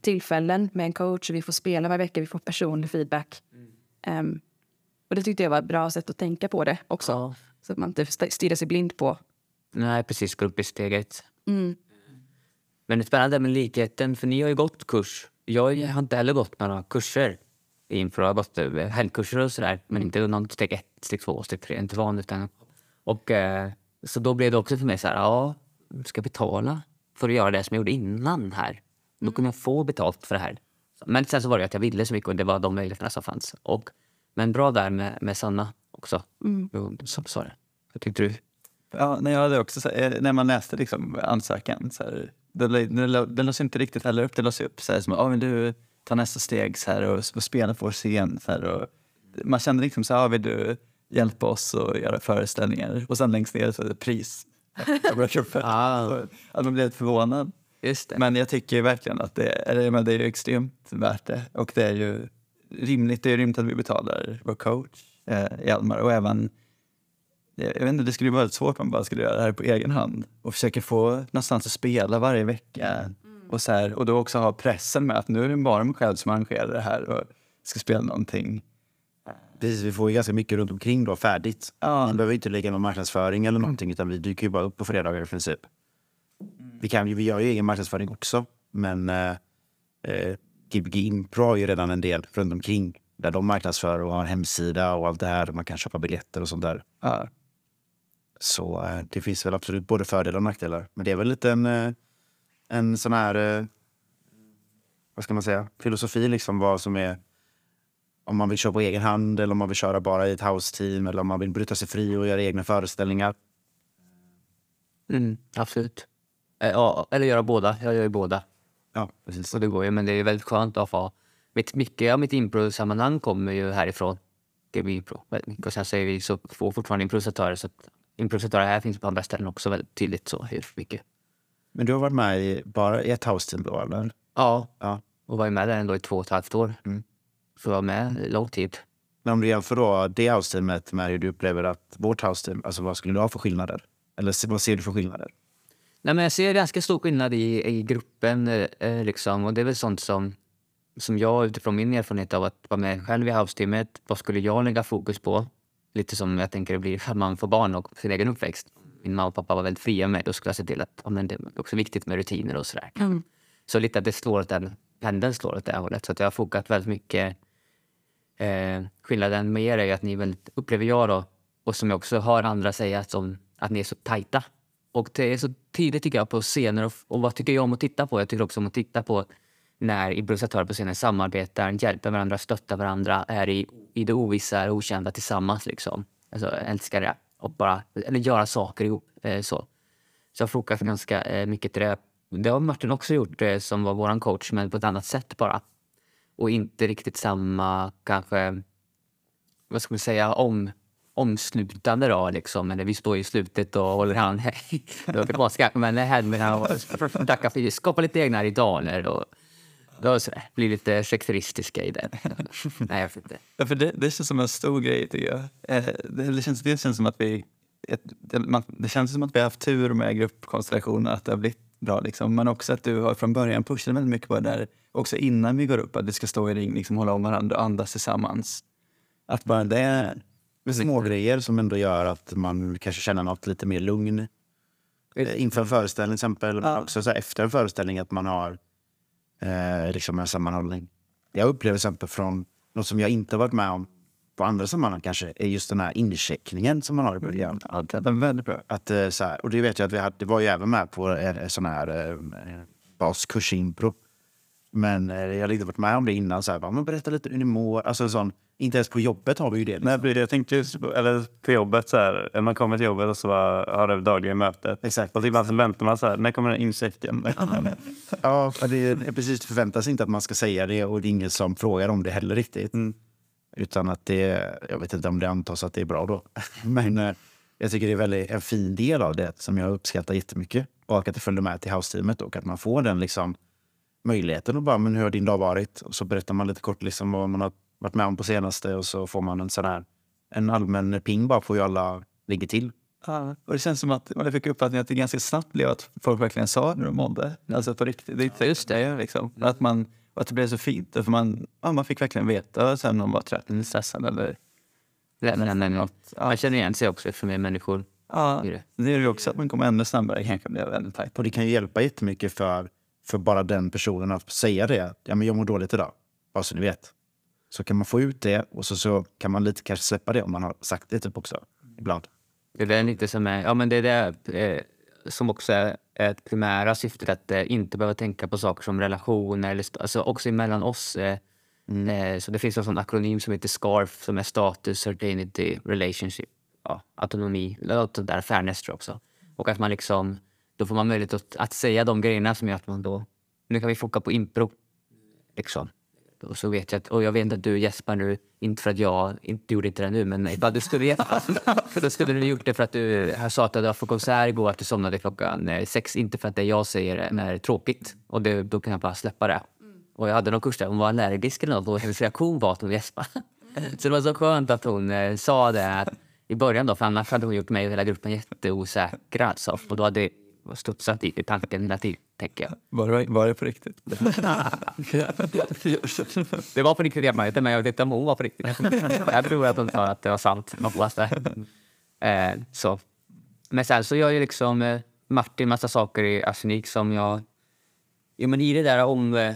tillfällen med en coach. Vi får spela varje vecka, vi får personlig feedback. Ehm, och det tyckte jag var ett bra sätt att tänka på det också. Ja. Så att man inte st- stirrar sig blind på. Nej, precis. Gå upp i steget. Mm. Men det är spännande med likheten, för ni har ju gått kurs. Jag har inte heller gått några kurser i info. Jag har gått eh, helgkurser och sådär, men inte någon steg ett, steg två, steg tre. Inte van, utan... Och, eh, så då blev det också för mig så här, ja, ska jag betala för att göra det som jag gjorde innan här? Då kunde jag få betalt för det här. Men sen så var det att jag ville så mycket och det var de möjligheterna som fanns. Och, men bra där med, med Sanna också. Jo, Som sa det. Vad tyckte du? Ja, nej, jag hade också, så, eh, när man läste liksom, ansökan, så här, det lades inte riktigt heller upp. Det lades upp så här, som att ah, du ta nästa steg så här, och, och spela på vår scen. Så här, och, man kände liksom så här, ah, vill du hjälpa oss att göra föreställningar? Och sen längst ner så är det pris. Ah. Att man blev lite förvånad. Men jag tycker verkligen att det, eller, men det är extremt värt det. Och det är ju rimligt, det är rimligt att vi betalar vår coach, eh, Hjalmar, och även jag vet inte, det skulle vara väldigt svårt om man bara skulle göra det här på egen hand och försöka få någonstans att spela varje vecka. Och, så här, och då också ha pressen med att nu är det bara mig själv som arrangerar det här och ska spela någonting. Precis, vi får ju ganska mycket runt omkring då färdigt. Ja. Man behöver inte lägga någon marknadsföring eller någonting utan vi dyker ju bara upp på fredagar i princip. Vi, kan, ju- vi gör ju egen marknadsföring också men eh, eh, Gbg Impro har ju redan en del runt omkring där de marknadsför och har en hemsida och allt det här. Man kan köpa biljetter och sånt där. Ja. Så eh, det finns väl absolut både fördelar och nackdelar. Men det är väl lite en, eh, en sån här, eh, vad ska man säga, filosofi liksom vad som är om man vill köra på egen hand eller om man vill köra bara i ett house-team eller om man vill bryta sig fri och göra egna föreställningar. Mm, absolut. Eh, Ja, eller göra båda. Jag gör ju båda. Ja, precis. Så det går ju, men det är väldigt skönt att få... Mitt, mycket av mitt impro-sammanhang kommer ju härifrån. GB Impro. Och sen så är vi så få fortfarande improvisatörer. Så att improvisatörer här finns på andra ställen också väldigt tydligt. Så hur mycket. Men du har varit med i bara i ett house-team då, eller? Ja, Ja. och var ju med där ändå i två och ett halvt år. Mm. Så jag var med lång tid. Men om du jämför då det house-teamet med hur du upplever att vårt house-team, alltså vad skulle du ha för skillnader? Eller vad ser du för skillnader? Nej, men jag ser ganska stor skillnad i, i gruppen. eh, liksom. Och det är väl sånt som, som jag utifrån min erfarenhet av att vara med själv i house-teamet, vad skulle jag lägga fokus på? Lite som jag tänker det blir att man får barn och sin egen uppväxt. Min mamma och pappa var väldigt fria med mig. Då skulle jag se till att ja, men det är också viktigt med rutiner och sådär. Så lite att det slår åt den, pendeln slår åt det hållet. Så att jag har fokat väldigt mycket. Eh, skillnaden med er är ju att ni är väldigt, upplever jag då, och som jag också hör andra säga, att, som att ni är så tajta. Och det är så tydligt tycker jag på scener och, och vad tycker jag om att titta på? Jag tycker också om att titta på när improvisatörer på scenen samarbetar, hjälper varandra, stöttar varandra, är i, i det ovissa, är okända tillsammans liksom. Alltså älskar det. Och bara, eller göra saker ihop. Eh, så. Så jag frågar ganska eh, mycket till det. Det har Martin också gjort, eh, som var vår coach, men på ett annat sätt bara. Och inte riktigt samma, kanske, vad ska man säga, om, omslutande då liksom. Eller vi står i slutet och håller hand. det var tillbaka, men händerna och tackar för skapa lite egna ritualer och då sådär, blir lite sekteristiska i den. Nej, jag inte. Ja, för det, det känns som en stor grej tycker jag. Eh, det, känns, det känns som att vi ett, det, man, det känns som att vi har haft tur med gruppkonstellationen, att det har blivit bra. Liksom. Men också att du har från början pushat väldigt mycket på det där, också innan vi går upp, att vi ska stå i ring, liksom, hålla om varandra och andas tillsammans. Att bara det är... Små grejer som ändå gör att man kanske känner något lite mer lugn. Eh, Inför en föreställning till exempel, men Ja. också så efter en föreställning att man har eh, liksom en sammanhållning. Jag upplever till exempel från något som jag inte varit med om på andra sammanhang kanske, är just den här incheckningen som man har i början. Ja, det är väldigt bra. Att, eh, så här, och det vet jag att vi hade, det var ju även med på en, sån här eh, baskurs impro. Men eh, jag hade inte varit med om det innan. Så här, bara, men berätta lite hur ni mår. Alltså, sån, inte ens på jobbet har vi ju det. liksom. Nej, jag tänkte just på, eller på jobbet så här, man kommer till jobbet och så bara, har det dagliga mötet. Exakt. Och ibland väntar man så här, när kommer den insekten? Ja, det är precis. Det förväntas inte att man ska säga det och det är ingen som frågar om det heller riktigt. Utan att det, jag vet inte om det antas att det är bra då. Men eh, jag tycker det är väldigt, en fin del av det som jag uppskattar jättemycket. Och att det följde med till house-teamet och att man får den liksom, möjligheten att bara, men hur har din dag varit? Och så berättar man lite kort liksom vad man har varit med om på senaste och så får man en sån här, en allmän ping bara på hur alla ligger till. Ja, och det känns som att man fick uppfattningen att det ganska snabbt blev att folk verkligen sa hur de mådde. Alltså på riktigt. Det är Just det. Liksom. Att man, Och att det blev så fint. För man, ja, man fick verkligen veta sen om man var trött eller stressad. Eller, men, något. Man känner igen sig också för mer människor. ja, det. är ju också att man kommer ännu snabbare. Kanske blir väldigt tajt. Och det kan ju hjälpa jättemycket för, för bara den personen att säga det. Ja, men jag mår dåligt idag. Bara så ni vet. Så kan man få ut det och så, så kan man lite kanske släppa det om man har sagt det typ också. Ibland. Det är lite som är, ja men det är det eh, som också är ett primära syftet att eh, inte behöva tänka på saker som relationer eller alltså också emellan oss. Eh, eh, så det finns en sån akronym som heter SCARF som är status, certainty, relationship, ja, autonomi, något där, fairness tror jag också. Och att man liksom, då får man möjlighet att, att säga de grejerna som gör att man då, nu kan vi foka på impro. Liksom. Och så vet jag att, och jag vet att du gäspar nu, inte för att jag inte gjorde inte det nu, men ifall du skulle gäspa. för då skulle du gjort det för att du sa att du var på konsert igår, att du somnade klockan eh, sex. Inte för att det jag säger är tråkigt. Och det, då kan jag bara släppa det. Och jag hade någon kurs där hon var allergisk eller något och hennes reaktion var att hon gäspade. så det var så skönt att hon eh, sa det i början då, för annars hade hon gjort mig och hela gruppen jätteosäkra. Alltså. Och då hade studsat dit i tanken hela tiden, tänker jag. Var det, var det på riktigt? Det var på riktigt hemma, men jag vet inte om hon var på riktigt. jag tror att hon sa att det var sant. Det. Eh, så. Men sen så gör ju liksom eh, Martin massa saker i arsenik som jag... Jo, men i det där om... Eh,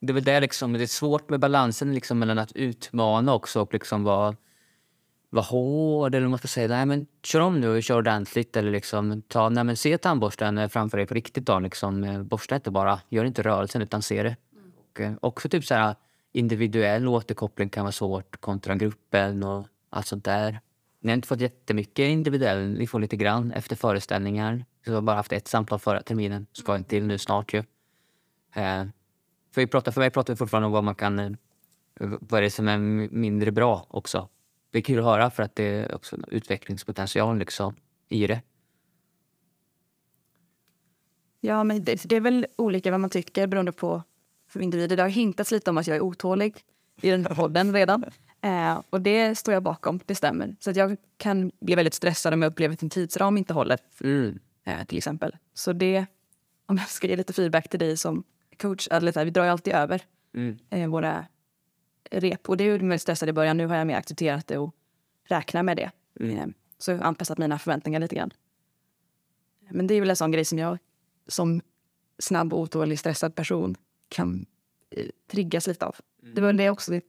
det är väl där liksom, det är svårt med balansen liksom mellan att utmana också och liksom vara vara hård eller man ska säga. Nej, men kör om nu och kör ordentligt. Eller liksom, ta, nej, men se tandborsten eh, framför dig på riktigt. Då, liksom, eh, borsta inte bara. Gör inte rörelsen utan se det. Och, eh, också typ så här, individuell återkoppling kan vara svårt kontra gruppen och allt sånt där. Ni har inte fått jättemycket individuell. Ni får lite grann efter föreställningar. Så jag har bara haft ett samtal förra terminen. Ska en till nu snart ju. Eh, för, vi pratar, för mig pratar vi fortfarande om vad man kan... Vad är det som är mindre bra också. Det är kul att höra för att det är också en utvecklingspotential liksom, i det. Ja, men det, det är väl olika vad man tycker beroende på för individer. Det har hintats lite om att jag är otålig i den här podden redan. Eh, och det står jag bakom, det stämmer. Så att jag kan bli väldigt stressad om jag upplever att en tidsram inte håller, Mm. eh, till exempel. Så det, om jag ska ge lite feedback till dig som coach, eller så här, vi drar ju alltid över Mm. eh, våra rep. Och det är ju väldigt stressad i början. Nu har jag mer accepterat det och räknar med det. Eh, så anpassat mina förväntningar lite grann. Men det är väl en sån grej som jag som snabb, otålig, stressad person kan eh, triggas lite av. Det var det också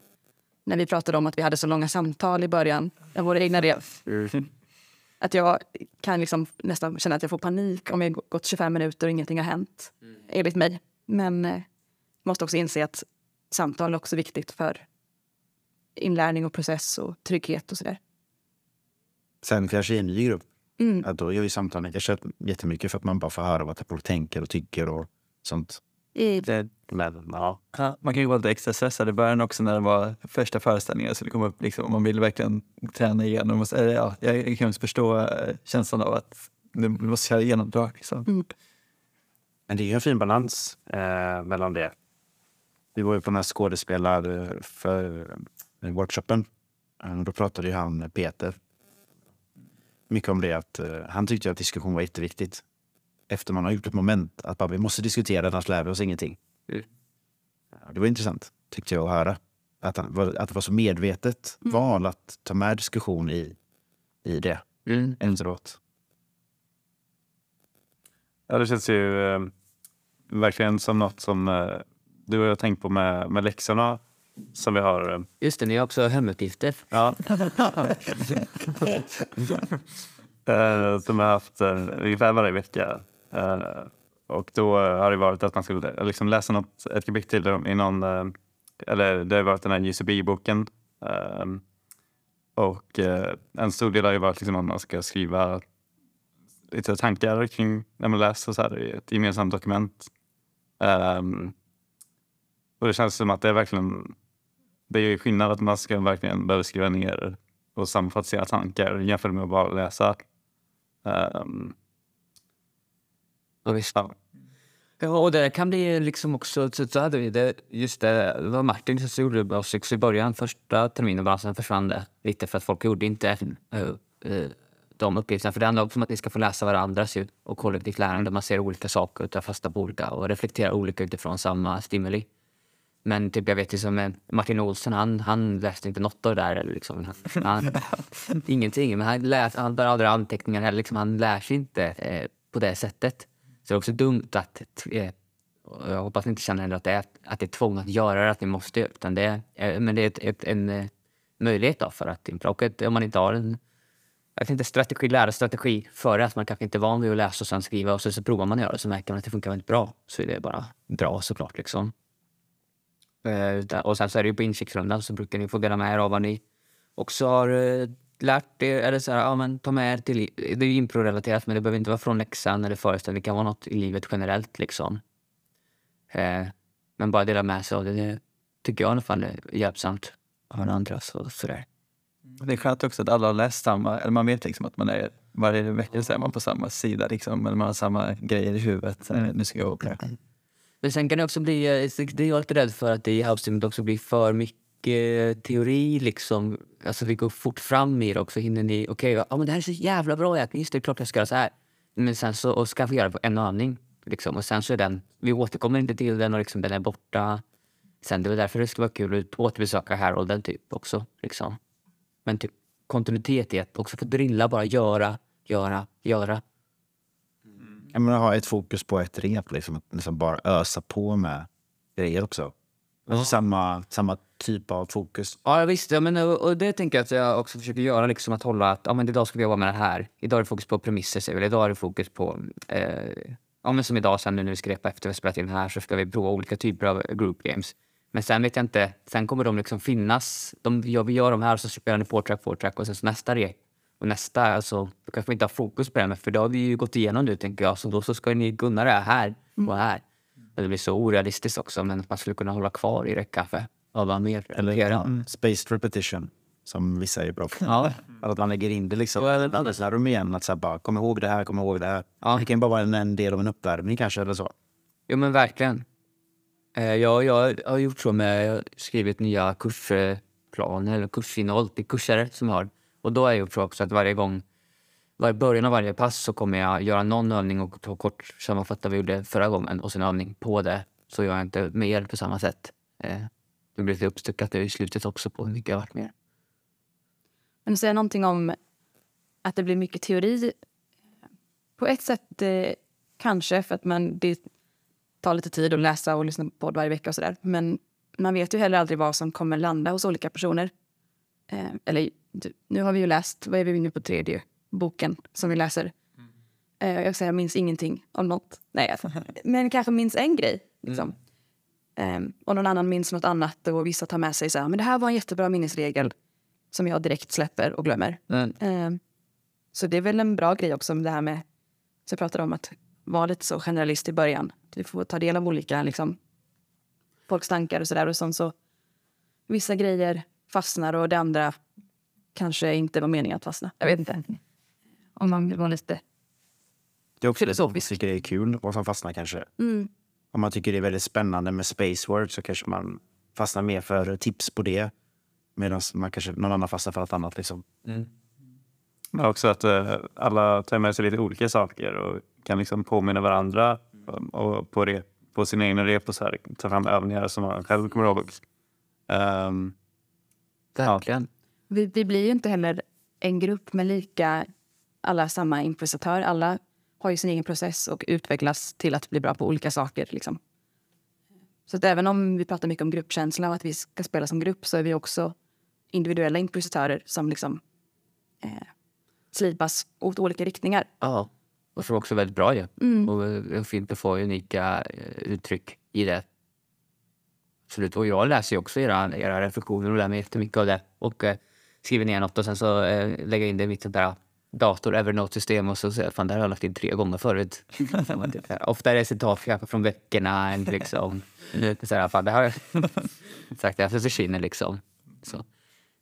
när vi pratade om att vi hade så långa samtal i början av våra egna rep. Att jag kan liksom nästan känna att jag får panik om jag gått 25 minuter och ingenting har hänt. Enligt mig. Men eh, måste också inse att samtal är också viktigt för inlärning och process och trygghet och sådär. Sen kanske i en ny grupp, Mm. att då gör vi samtalen kanske jättemycket för att man bara får höra vad folk tänker och tycker och sånt. I, Det, Men ja, Ja, man kan ju vara lite extra stressad i början också när det var första föreställningen. Så det kom upp liksom, man ville verkligen träna igenom. Och så, eller, ja, jag kan förstå eh, känslan av att du måste köra genomdrag. Liksom. Men det är ju en fin balans eh, mellan det. Vi var ju på den här skådespelar för eh, workshopen. Eh, Då pratade ju han, Peter, mycket om det att eh, han tyckte att diskussion var jätteviktigt. Efter man har gjort ett moment, att bara, vi måste diskutera, annars lär vi oss ingenting. Mm. Det var intressant, tyckte jag att höra. Att, han, att det var så medvetet val att ta med diskussion i, i det Mm. efteråt. Ja, det känns ju eh, verkligen som något som eh, du och jag har tänkt på med, med läxorna som vi har. Eh, Just det, ni har också hemuppgifter. ja. eh, som jag har haft eh, ungefär varje vecka. Och då har det varit att man skulle liksom läsa något, ett kapitel i någon, eller det har varit den här UCB-boken. Eh, och en stor del har ju varit liksom att man ska skriva lite tankar kring när man läser så här i ett gemensamt dokument. Och det känns som att det är verkligen, det är ju skillnad att man ska verkligen behöva skriva ner och sammanfatta sina tankar jämfört med att bara läsa. Ehm, Ja, visst. ja. Ja, och det kan bli liksom också... Så, så hade vi det, just det, det var Martin som gjorde det också i början. Första terminen bara, sen försvann det lite för att folk gjorde inte äh, äh, de uppgifterna. För det handlar också om att ni ska få läsa varandras ju, och kollektivt lärande. Man ser olika saker och tar fasta på olika och reflekterar olika utifrån samma stimuli. Men typ jag vet ju som eh, Martin Olsson, han, han läste inte något av det där. Eller liksom. han, han, ingenting. Men han, läs, han tar aldrig anteckningar heller. Liksom. Han lär sig inte eh, på det sättet. Så det är också dumt att... Eh, och jag hoppas ni inte känner att det är, att det är tvång att göra det, att ni måste. Utan det, är, men det är ett, ett, en eh, möjlighet då för att impra. Och ett, om man inte har en jag inte, strategi, lära strategi före att man kanske inte är van vid att läsa och sen skriva och så, så provar man att göra det så märker man att det funkar väldigt bra. Så är det bara bra såklart liksom. Eh, och sen så är det ju på insiktsrundan så brukar ni få dela med er av vad ni också har eh, lärt er. Eller så här, ja, men ta med er till, det är ju impro-relaterat men det behöver inte vara från läxan eller föreställning. Det kan vara något i livet generellt liksom. Eh, men bara dela med sig av det, det tycker jag i alla fall är hjälpsamt. Av andra så, sådär. Det är skönt också att alla har läst samma, eller man vet liksom att man är, varje vecka så är man på samma sida liksom, eller man har samma grejer i huvudet. Nu ska jag åka. Men sen kan det också bli, eh, det är jag lite rädd för att det i house också blir för mycket eh, teori liksom. Alltså vi går fort fram i det också. Hinner ni, okej, ja men det här är så jävla bra Jack, just det, klart jag ska göra så här. Men sen så, och ska vi göra det på en övning. Liksom. Och sen så är den, vi återkommer inte till den och liksom den är borta. Sen det är väl därför det skulle vara kul att återbesöka Harolden typ också. Liksom. Men typ kontinuitet i att också få drilla, bara göra, göra, göra. Jag menar, ha ett fokus på ett rep, liksom, att liksom bara ösa på med grejer också. Alltså samma, samma typ av fokus. Ja visst, ja, men, och, och det tänker jag att jag också försöker göra. Liksom att hålla att ja, men idag ska vi jobba med det här. Idag är det fokus på premisser, vi. Eller Idag är det fokus på... Eh, ja, men som idag sen nu när vi ska repa efter vi spelat in här så ska vi prova olika typer av group games. Men sen vet jag inte, sen kommer de liksom finnas. De, ja, vi gör de här och så spelar ni four track, four track och sen så nästa rep. Och nästa, alltså, då kanske vi inte har fokus på det, men för då har vi ju gått igenom det tänker jag. Så då så ska ni gunna det här och här. Och det blir så orealistiskt också, men man skulle kunna hålla kvar i det kanske. Öva mer. Eller göra. Spaced repetition, som vissa är bra på. Ja. Att man lägger in det liksom. Annars lär de igen att så här, bara, kom ihåg det här, kom ihåg det här. Det kan ju bara vara en, en del av en uppvärmning kanske eller så. Jo men verkligen. Eh, jag, jag har gjort så med, jag har skrivit nya kursplaner eller kursinnehåll till kurser som jag har. Och då har jag gjort också att varje gång, varje början av varje pass så kommer jag göra någon övning och ta kort sammanfatta vad vi gjorde förra gången och sen övning på det. Så gör jag inte mer på samma sätt. Eh, det blir lite uppstyckat i slutet också på hur mycket jag har varit med. Men du säger någonting om att det blir mycket teori. På ett sätt eh, kanske, för att man, det tar lite tid att läsa och lyssna på podd varje vecka och sådär. Men man vet ju heller aldrig vad som kommer landa hos olika personer. Eh, eller nu har vi ju läst, vad är vi nu på tredje boken som vi läser. Eh, jag säger jag minns ingenting om något. Nej, alltså. men kanske minns en grej. Liksom. Eh, och någon annan minns något annat och vissa tar med sig så här, men det här var en jättebra minnesregel som jag direkt släpper och glömmer. Men, Eh, så det är väl en bra grej också med det här med, så jag pratade om att vara lite så generalist i början. Vi får ta del av olika liksom, folks tankar och sådär och sen så vissa grejer fastnar och det andra kanske inte var meningen att fastna. Jag vet inte. Om man vill vara lite... Det är också det som tycker det är kul, vad som fastnar kanske. Mm. Om man tycker det är väldigt spännande med space work så kanske man fastnar mer för tips på det. Medan man kanske någon annan fastnar för något annat. Liksom. Men också att eh, alla tar med sig lite olika saker och kan liksom påminna varandra och på, rep, på sina egna rep och så här, ta fram övningar som man själv kommer ihåg. Um, verkligen. Vi, vi blir ju inte heller en grupp med lika alla samma improvisatör. Alla har ju sin egen process och utvecklas till att bli bra på olika saker. Liksom. Så att även om vi pratar mycket om gruppkänsla och att vi ska spela som grupp så är vi också individuella improvisatörer som liksom eh, slipas åt olika riktningar. Ja. Och som också är väldigt bra ju. Och eh, fint att få unika eh, uttryck i det. Absolut. Och jag läser ju också era, era reflektioner och lär mig jättemycket av det. Och eh, skriver ner något och sen så eh, lägger jag in det i mitt sånt där dator Evernote-system och så säger jag fan det har jag lagt in tre gånger förut. Typ, Ofta är det citat kanske från böckerna. eller Liksom. Så här, fan, det har jag sagt, det försvinner liksom. Så.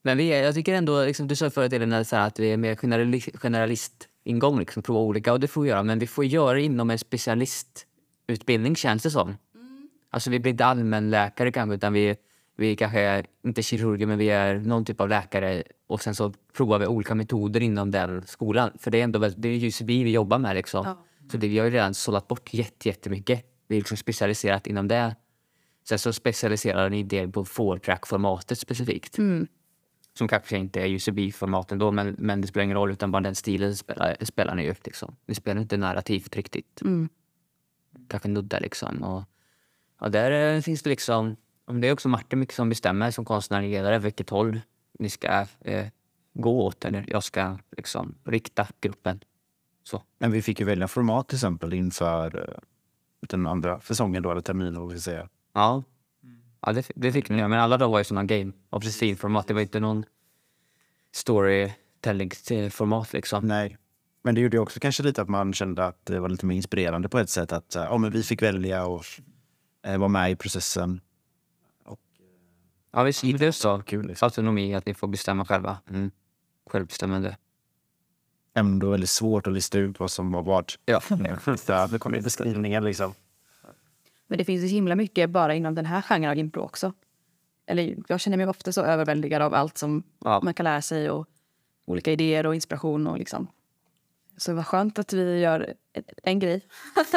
Men vi är, jag tycker ändå, liksom, du sa förut Elina, så här, att vi är mer generali- generalist-ingång, liksom, prova olika. Och det får vi göra, men vi får göra det inom en specialistutbildning känns det som. Alltså vi blir inte allmänläkare kanske, utan vi, vi kanske är inte kirurger, men vi är någon typ av läkare. Och sen så provar vi olika metoder inom den skolan. För det är ändå det är just vi vi jobbar med liksom. Så det, vi har ju redan sållat bort jätte, jättemycket. Vi är liksom specialiserat inom det. Sen så specialiserar ni det på four track-formatet specifikt. Mm. Som kanske inte är UCB-formaten då, men, men det spelar ingen roll utan bara den stilen spelar, spelar ni upp. Liksom. Ni spelar inte narrativt riktigt. Mm. Kanske nudda liksom. Och, och där eh, finns det liksom, om det är också Martin mycket som bestämmer som konstnärlig ledare vilket håll ni ska eh, gå åt eller jag ska liksom rikta gruppen. Så. Men vi fick ju välja format till exempel inför eh, den andra säsongen då, eller terminen vad vi ska säga. Ja, ja det, det fick ni. Men alla de var ju sådana game of the scene-format. Det var inte någon storytelling-format liksom. Nej. Men det gjorde ju också kanske lite att man kände att det var lite mer inspirerande på ett sätt. Att eh, ja, men vi fick välja och eh, vara med i processen. Ja, visst. Det är så. Kul liksom. Autonomi, att ni får bestämma själva. Mm. Självbestämmande. Ändå väldigt svårt att lista ut vad som var vad. Ja. Det kommer i beskrivningen liksom. Men det finns så himla mycket bara inom den här genren av impro också. Eller jag känner mig ofta så överväldigad av allt som Ja. man kan lära sig och olika idéer och inspiration och liksom. Så vad skönt att vi gör en, grej.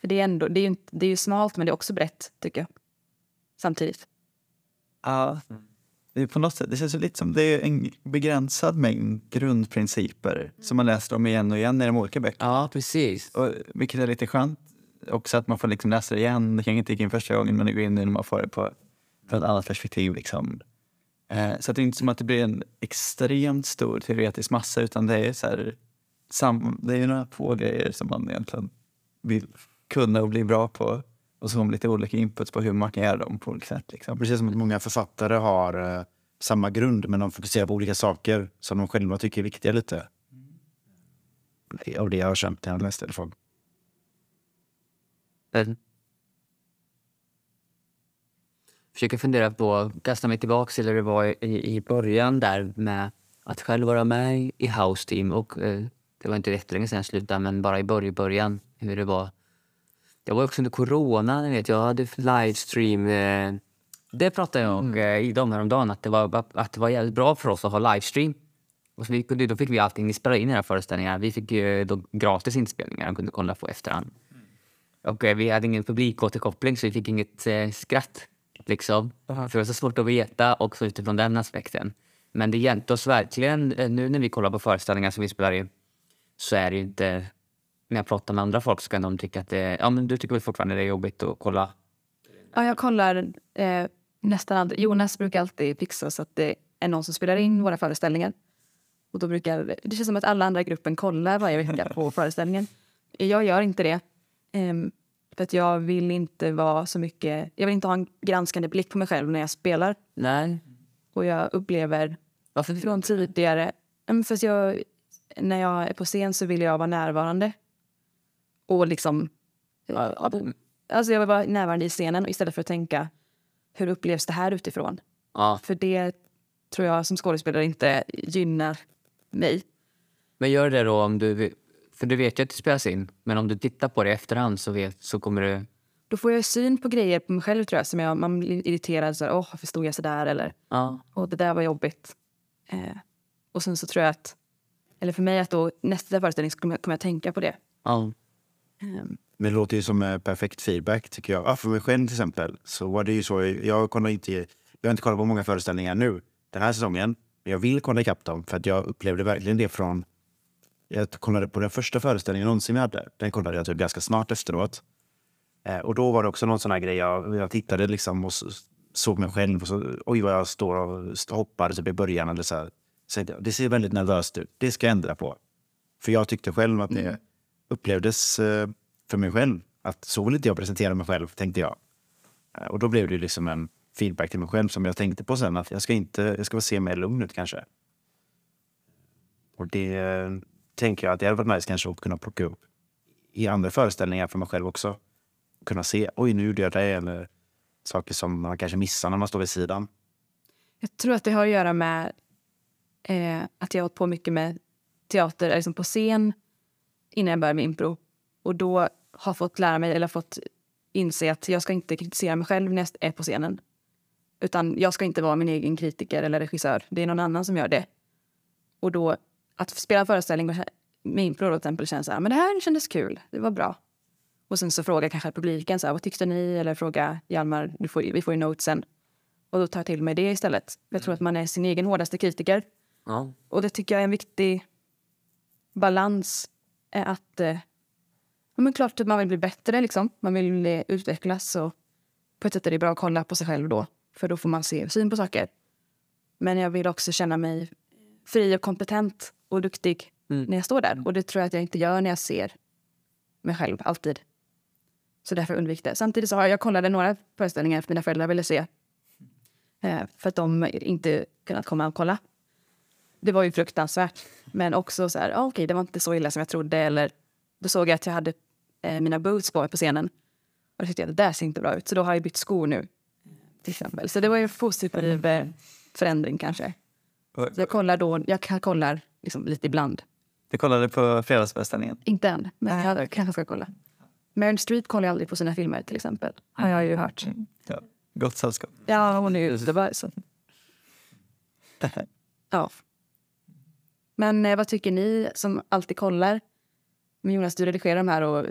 För det är ändå, det är ju, inte, det är ju smalt men det är också brett tycker jag. Samtidigt. Ja. Det, är på något sätt, det känns lite som det är en begränsad mängd grundprinciper som man läser om igen och igen i de olika böckerna. ja, precis. Och, vilket är lite skönt också att man får liksom läsa det igen. Det kanske inte gick in första gången men det går in när man får det på från ett annat perspektiv. Liksom. Eh, så det är inte som att det blir en extremt stor teoretisk massa utan det är så här, sam, det är några få grejer som man egentligen vill kunna och bli bra på. Och så har man lite olika inputs på hur man kan göra dem på olika sätt. Liksom. Precis som att många författare har eh, samma grund men de fokuserar på olika saker som de själva tycker är viktiga lite. Det- Av det jag har känt när jag läste i alla fall. Försöker fundera på, kasta mig tillbaks till hur det var i, i början där med att själv vara med i House Team. Och, eh, det var inte jättelänge sedan jag slutade, men bara i början, början hur det var. Det var också under corona, ni vet, jag hade livestream. Eh, det pratade jag om eh, i dem häromdagen, att det, var, att det var jävligt bra för oss att ha livestream. Och så vi kunde, då fick vi allting, vi spelade in era föreställningar. Vi fick ju då gratis inspelningar och kunde kolla på efterhand. Och eh, vi hade ingen publikåterkoppling så vi fick inget eh, skratt. Liksom. För det var så svårt att veta också utifrån den aspekten. Men det hjälpte oss verkligen. Eh, nu när vi kollar på föreställningar som vi spelar in så är det ju inte... När jag pratar med andra folk så kan de tycka att det, ja, men du tycker väl fortfarande det är jobbigt att kolla. Ja, jag kollar eh, nästan aldrig. Jonas brukar alltid fixa så att det är någon som spelar in våra föreställningar. Och då brukar, det känns som att alla andra i gruppen kollar varje vecka på föreställningen. Jag gör inte det. Ehm, för att jag vill inte vara så mycket... Jag vill inte ha en granskande blick på mig själv när jag spelar. Nej. Och jag upplever Varför? från tidigare... Fast jag, när jag är på scen så vill jag vara närvarande. Och liksom... Alltså jag vara närvarande i scenen istället för att tänka hur upplevs det här utifrån? Ja. För det tror jag som skådespelare inte gynnar mig. Men gör det då om du... För du vet ju att det spelas in. Men om du tittar på det i efterhand så, vet, så kommer du... Då får jag syn på grejer på mig själv tror jag. Som jag man blir irriterad. Så här, Åh, varför stod jag så där? Eller Ja. Åh, det där var jobbigt. Eh, och sen så tror jag att... Eller för mig att då nästa föreställning kommer jag, kommer jag tänka på det. ja. Ehm, Men det låter ju som eh, perfekt feedback tycker jag. Ja, för mig själv till exempel så var det ju så. Jag, kollar inte, jag har inte kollat på många föreställningar nu den här säsongen. Men jag vill kolla ikapp dem för att jag upplevde verkligen det från... Jag kollade på den första föreställningen någonsin vi hade. Den kollade jag typ ganska snart efteråt. Eh, och då var det också någon sån här grej. Jag, jag tittade liksom och såg mig själv och så oj vad jag står och hoppar typ i början eller så här. Så det ser väldigt nervöst ut. Det ska jag ändra på. För jag tyckte själv att det upplevdes eh, för mig själv att så vill inte jag presentera mig själv, tänkte jag. Eh, och då blev det liksom en feedback till mig själv som jag tänkte på sen att jag ska inte, jag ska se mer lugn ut kanske. Och det eh, tänker jag att det hade varit nice kanske att kunna plocka upp i andra föreställningar för mig själv också. Kunna se, oj nu gjorde jag det eller saker som man kanske missar när man står vid sidan. Jag tror att det har att göra med eh, att jag har hållit på mycket med teater liksom på scen innan jag började med impro. Och då har fått lära mig, eller fått inse att jag ska inte kritisera mig själv när jag är på scenen. Utan jag ska inte vara min egen kritiker eller regissör. Det är någon annan som gör det. Och då, att spela en föreställning med impro då, till exempel känns så här, men det här kändes kul, det var bra. Och sen så frågar kanske publiken så här, vad tyckte ni? Eller fråga Hjalmar, du får, vi får ju notesen. Och då tar jag till mig det istället. Jag tror att man är sin egen hårdaste kritiker. Ja. Och det tycker jag är en viktig balans. Är att, eh, ja, men klart att man vill bli bättre, liksom. man vill eh, utvecklas. Och på ett sätt är det bra att kolla på sig själv då, för då får man se syn på saker. Men jag vill också känna mig fri och kompetent och duktig Mm. när jag står där. Och det tror jag att jag inte gör när jag ser mig själv, alltid. Så därför undvik det. Samtidigt så har jag kollade några föreställningar för mina föräldrar ville se. Eh, för att de inte kunnat komma och kolla. Det var ju fruktansvärt. Men också så här, ah, okej, det var inte så illa som jag trodde. Eller då såg jag att jag hade eh, mina boots på på scenen. Och då tyckte jag att det där ser inte bra ut. Så då har jag bytt skor nu. Till exempel. Så det var ju en positiv eh, förändring kanske. Så jag kollar då, jag kollar liksom lite ibland. Du kollade på fredagsföreställningen? Inte än, men jag kanske ska kolla. Meryl Streep kollar jag aldrig på sina filmer till exempel. Har jag ju hört. Ja. Gott sällskap. Ja, hon är ju Göteborg så. Ja. Men eh, vad tycker ni som alltid kollar? Men Jonas, du redigerar de här och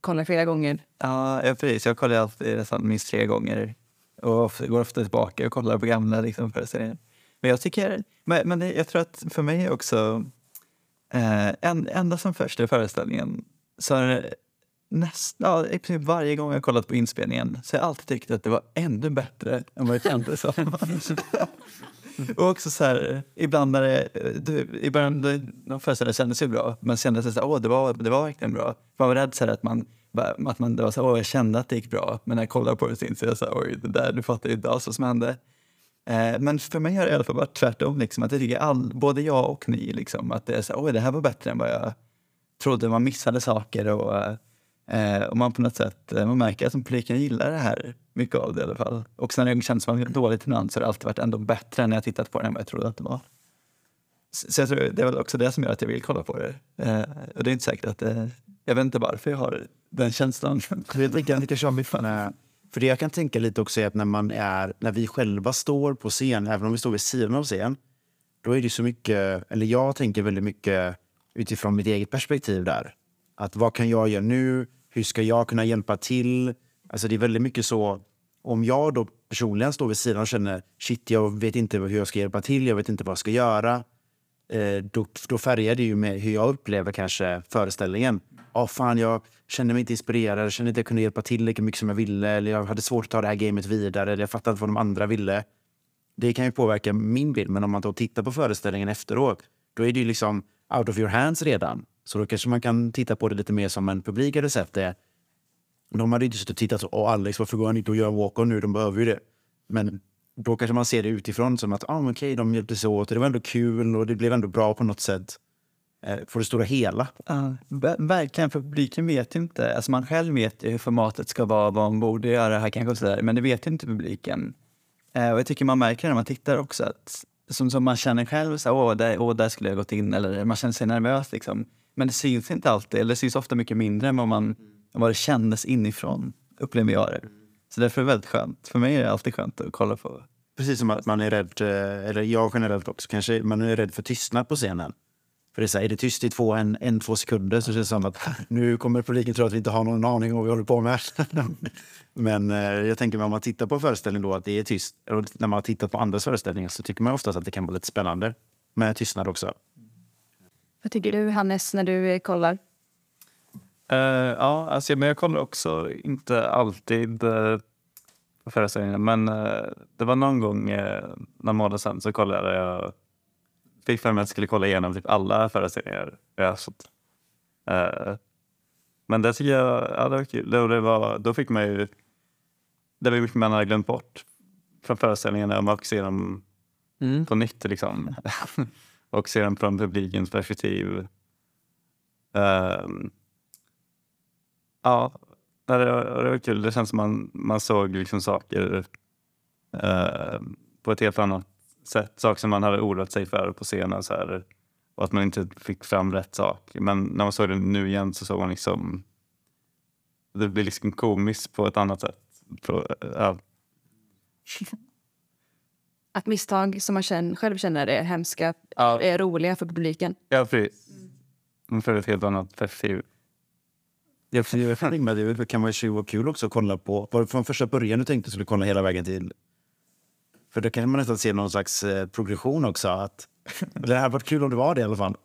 kollar flera gånger. Ja, precis. Jag kollar alltid nästan minst tre gånger. Och går ofta tillbaka och kollar på gamla liksom, föreställningar. Men jag tycker, men, men jag tror att för mig också, eh, en, ända som första föreställningen så är det nästan, ja, i princip varje gång jag kollat på inspelningen så har jag alltid tyckt att det var ännu bättre än vad det kändes som. Mm. Och också så här, ibland när det, du, i början, det- de föreställningarna kändes ju bra, men kändes det så här, åh, det var, det var verkligen bra. Man var rädd så här, att man, bara- att man, det var så här, åh, jag kände att det gick bra, men när jag kollade på det så insåg jag så här, oj, det där, du fattar ju inte alls vad som hände. Eh, men för mig har det i alla fall varit tvärtom, liksom, att jag tycker all, både jag och ni, liksom, att det är så här, oj, det här var bättre än vad jag trodde. Man missade saker och, eh, och man på något sätt, eh, man märker att publiken gillar det här, mycket av det i alla fall. Och sen när det känns som det är dåligt ibland så har det alltid varit ändå bättre när jag tittat på det än vad jag trodde att det var. Så jag tror det är väl också det som gör att jag vill kolla på det. Eh, och det är inte säkert att det, jag vet inte varför jag har den känslan. Jag vet inte riktigt om vi fan är... För det jag kan tänka lite också är att när man är, när vi själva står på scen, även om vi står vid sidan av scen, då är det så mycket, eller jag tänker väldigt mycket utifrån mitt eget perspektiv där. Att vad kan jag göra nu? Hur ska jag kunna hjälpa till? Alltså det är väldigt mycket så, om jag då personligen står vid sidan och känner shit, jag vet inte hur jag ska hjälpa till, jag vet inte vad jag ska göra. Eh, då, då färgar det ju med hur jag upplever kanske föreställningen. Oh, fan, jag kände mig inte inspirerad, jag kände inte att jag kunde hjälpa till lika mycket som jag ville, eller jag hade svårt att ta det här gamet vidare, eller jag fattade inte vad de andra ville. Det kan ju påverka min bild, men om man då tittar på föreställningen efteråt, då är det ju liksom out of your hands redan. Så då kanske man kan titta på det lite mer som en publik hade sett det. De hade inte suttit och tittat så, åh Alex, varför går han inte och gör en walk-on nu? De behöver ju det. Men då kanske man ser det utifrån som att, ah, men okej, de sig åt, det var ändå kul och det blev ändå bra på något sätt. Eh, för det stora hela. Ja, verkligen, för publiken vet inte. Alltså man själv vet ju hur formatet ska vara, vad man borde göra här kanske och sådär, men det vet inte publiken. Eh, och jag tycker man märker när man tittar också att som, som man känner själv, så här, åh, där, åh, där skulle jag gått in, eller man känner sig nervös liksom. Men det syns inte alltid, eller det syns ofta mycket mindre än vad, man, än vad det kändes inifrån, upplever jag det. Så därför är det väldigt skönt. För mig är det alltid skönt att kolla på. Precis som att man är rädd, eller jag generellt också, kanske man är rädd för tystnad på scenen. För det är, så här, är det tyst i två, en, en, två sekunder så känns det som att nu kommer publiken tro att vi inte har någon aning om vad vi håller på med. Men eh, jag tänker mig om man tittar på en föreställning då att det är tyst, och när man har tittat på andras föreställningar så tycker man oftast att det kan vara lite spännande med tystnad också. Vad tycker du, Hannes, när du eh, kollar? Eh, ja, alltså, men jag kollar också inte alltid uh, på föreställningar. Men eh, det var någon gång uh, några månader sedan så kollade jag. Fick för mig att jag skulle kolla igenom typ alla föreställningar jag sett. Eh, men det tycker jag ja, det var kul. Det, det var, då fick man ju... Det var mycket man hade glömt bort från föreställningarna. Man fick se dem Mm. på nytt liksom. och se dem från publikens perspektiv. Ehm, ja, det var, det var kul. Det känns som man, man såg liksom saker ehm, på ett helt annat sätt. Saker som man hade oroat sig för på scenen. Så här, och att man inte fick fram rätt sak. Men när man såg det nu igen så såg man liksom... Det blir liksom komiskt på ett annat sätt. På, ja, Att misstag som man känner, själv känner är hemska Ja. är roliga för publiken. Ja, precis. Man får ett helt annat perspektiv. Jag funderar med det det kan vara kul också att kolla på. Var det från första början du tänkte skulle kolla hela vägen till? För då kan man nästan se någon slags eh, progression också. Att, det hade varit kul om det var det i alla fall.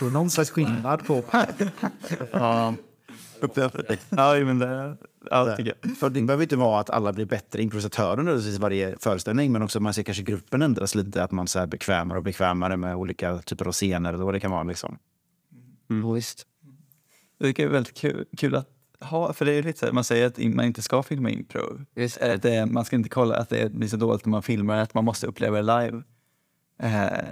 någon slags skillnad på... Ja, ja men det... Ja, jag. För det behöver inte vara att alla blir bättre improvisatörer under varje föreställning, men också att man ser kanske gruppen ändras lite, att man så här bekvämare och bekvämare med olika typer av scener vad det kan vara. Liksom. Mm. Det är väldigt kul, kul att ha, för det är lite så här, man säger att man inte ska filma impro. Just Att det, man ska inte kolla att det blir så dåligt när man filmar, att man måste uppleva det live. Eh,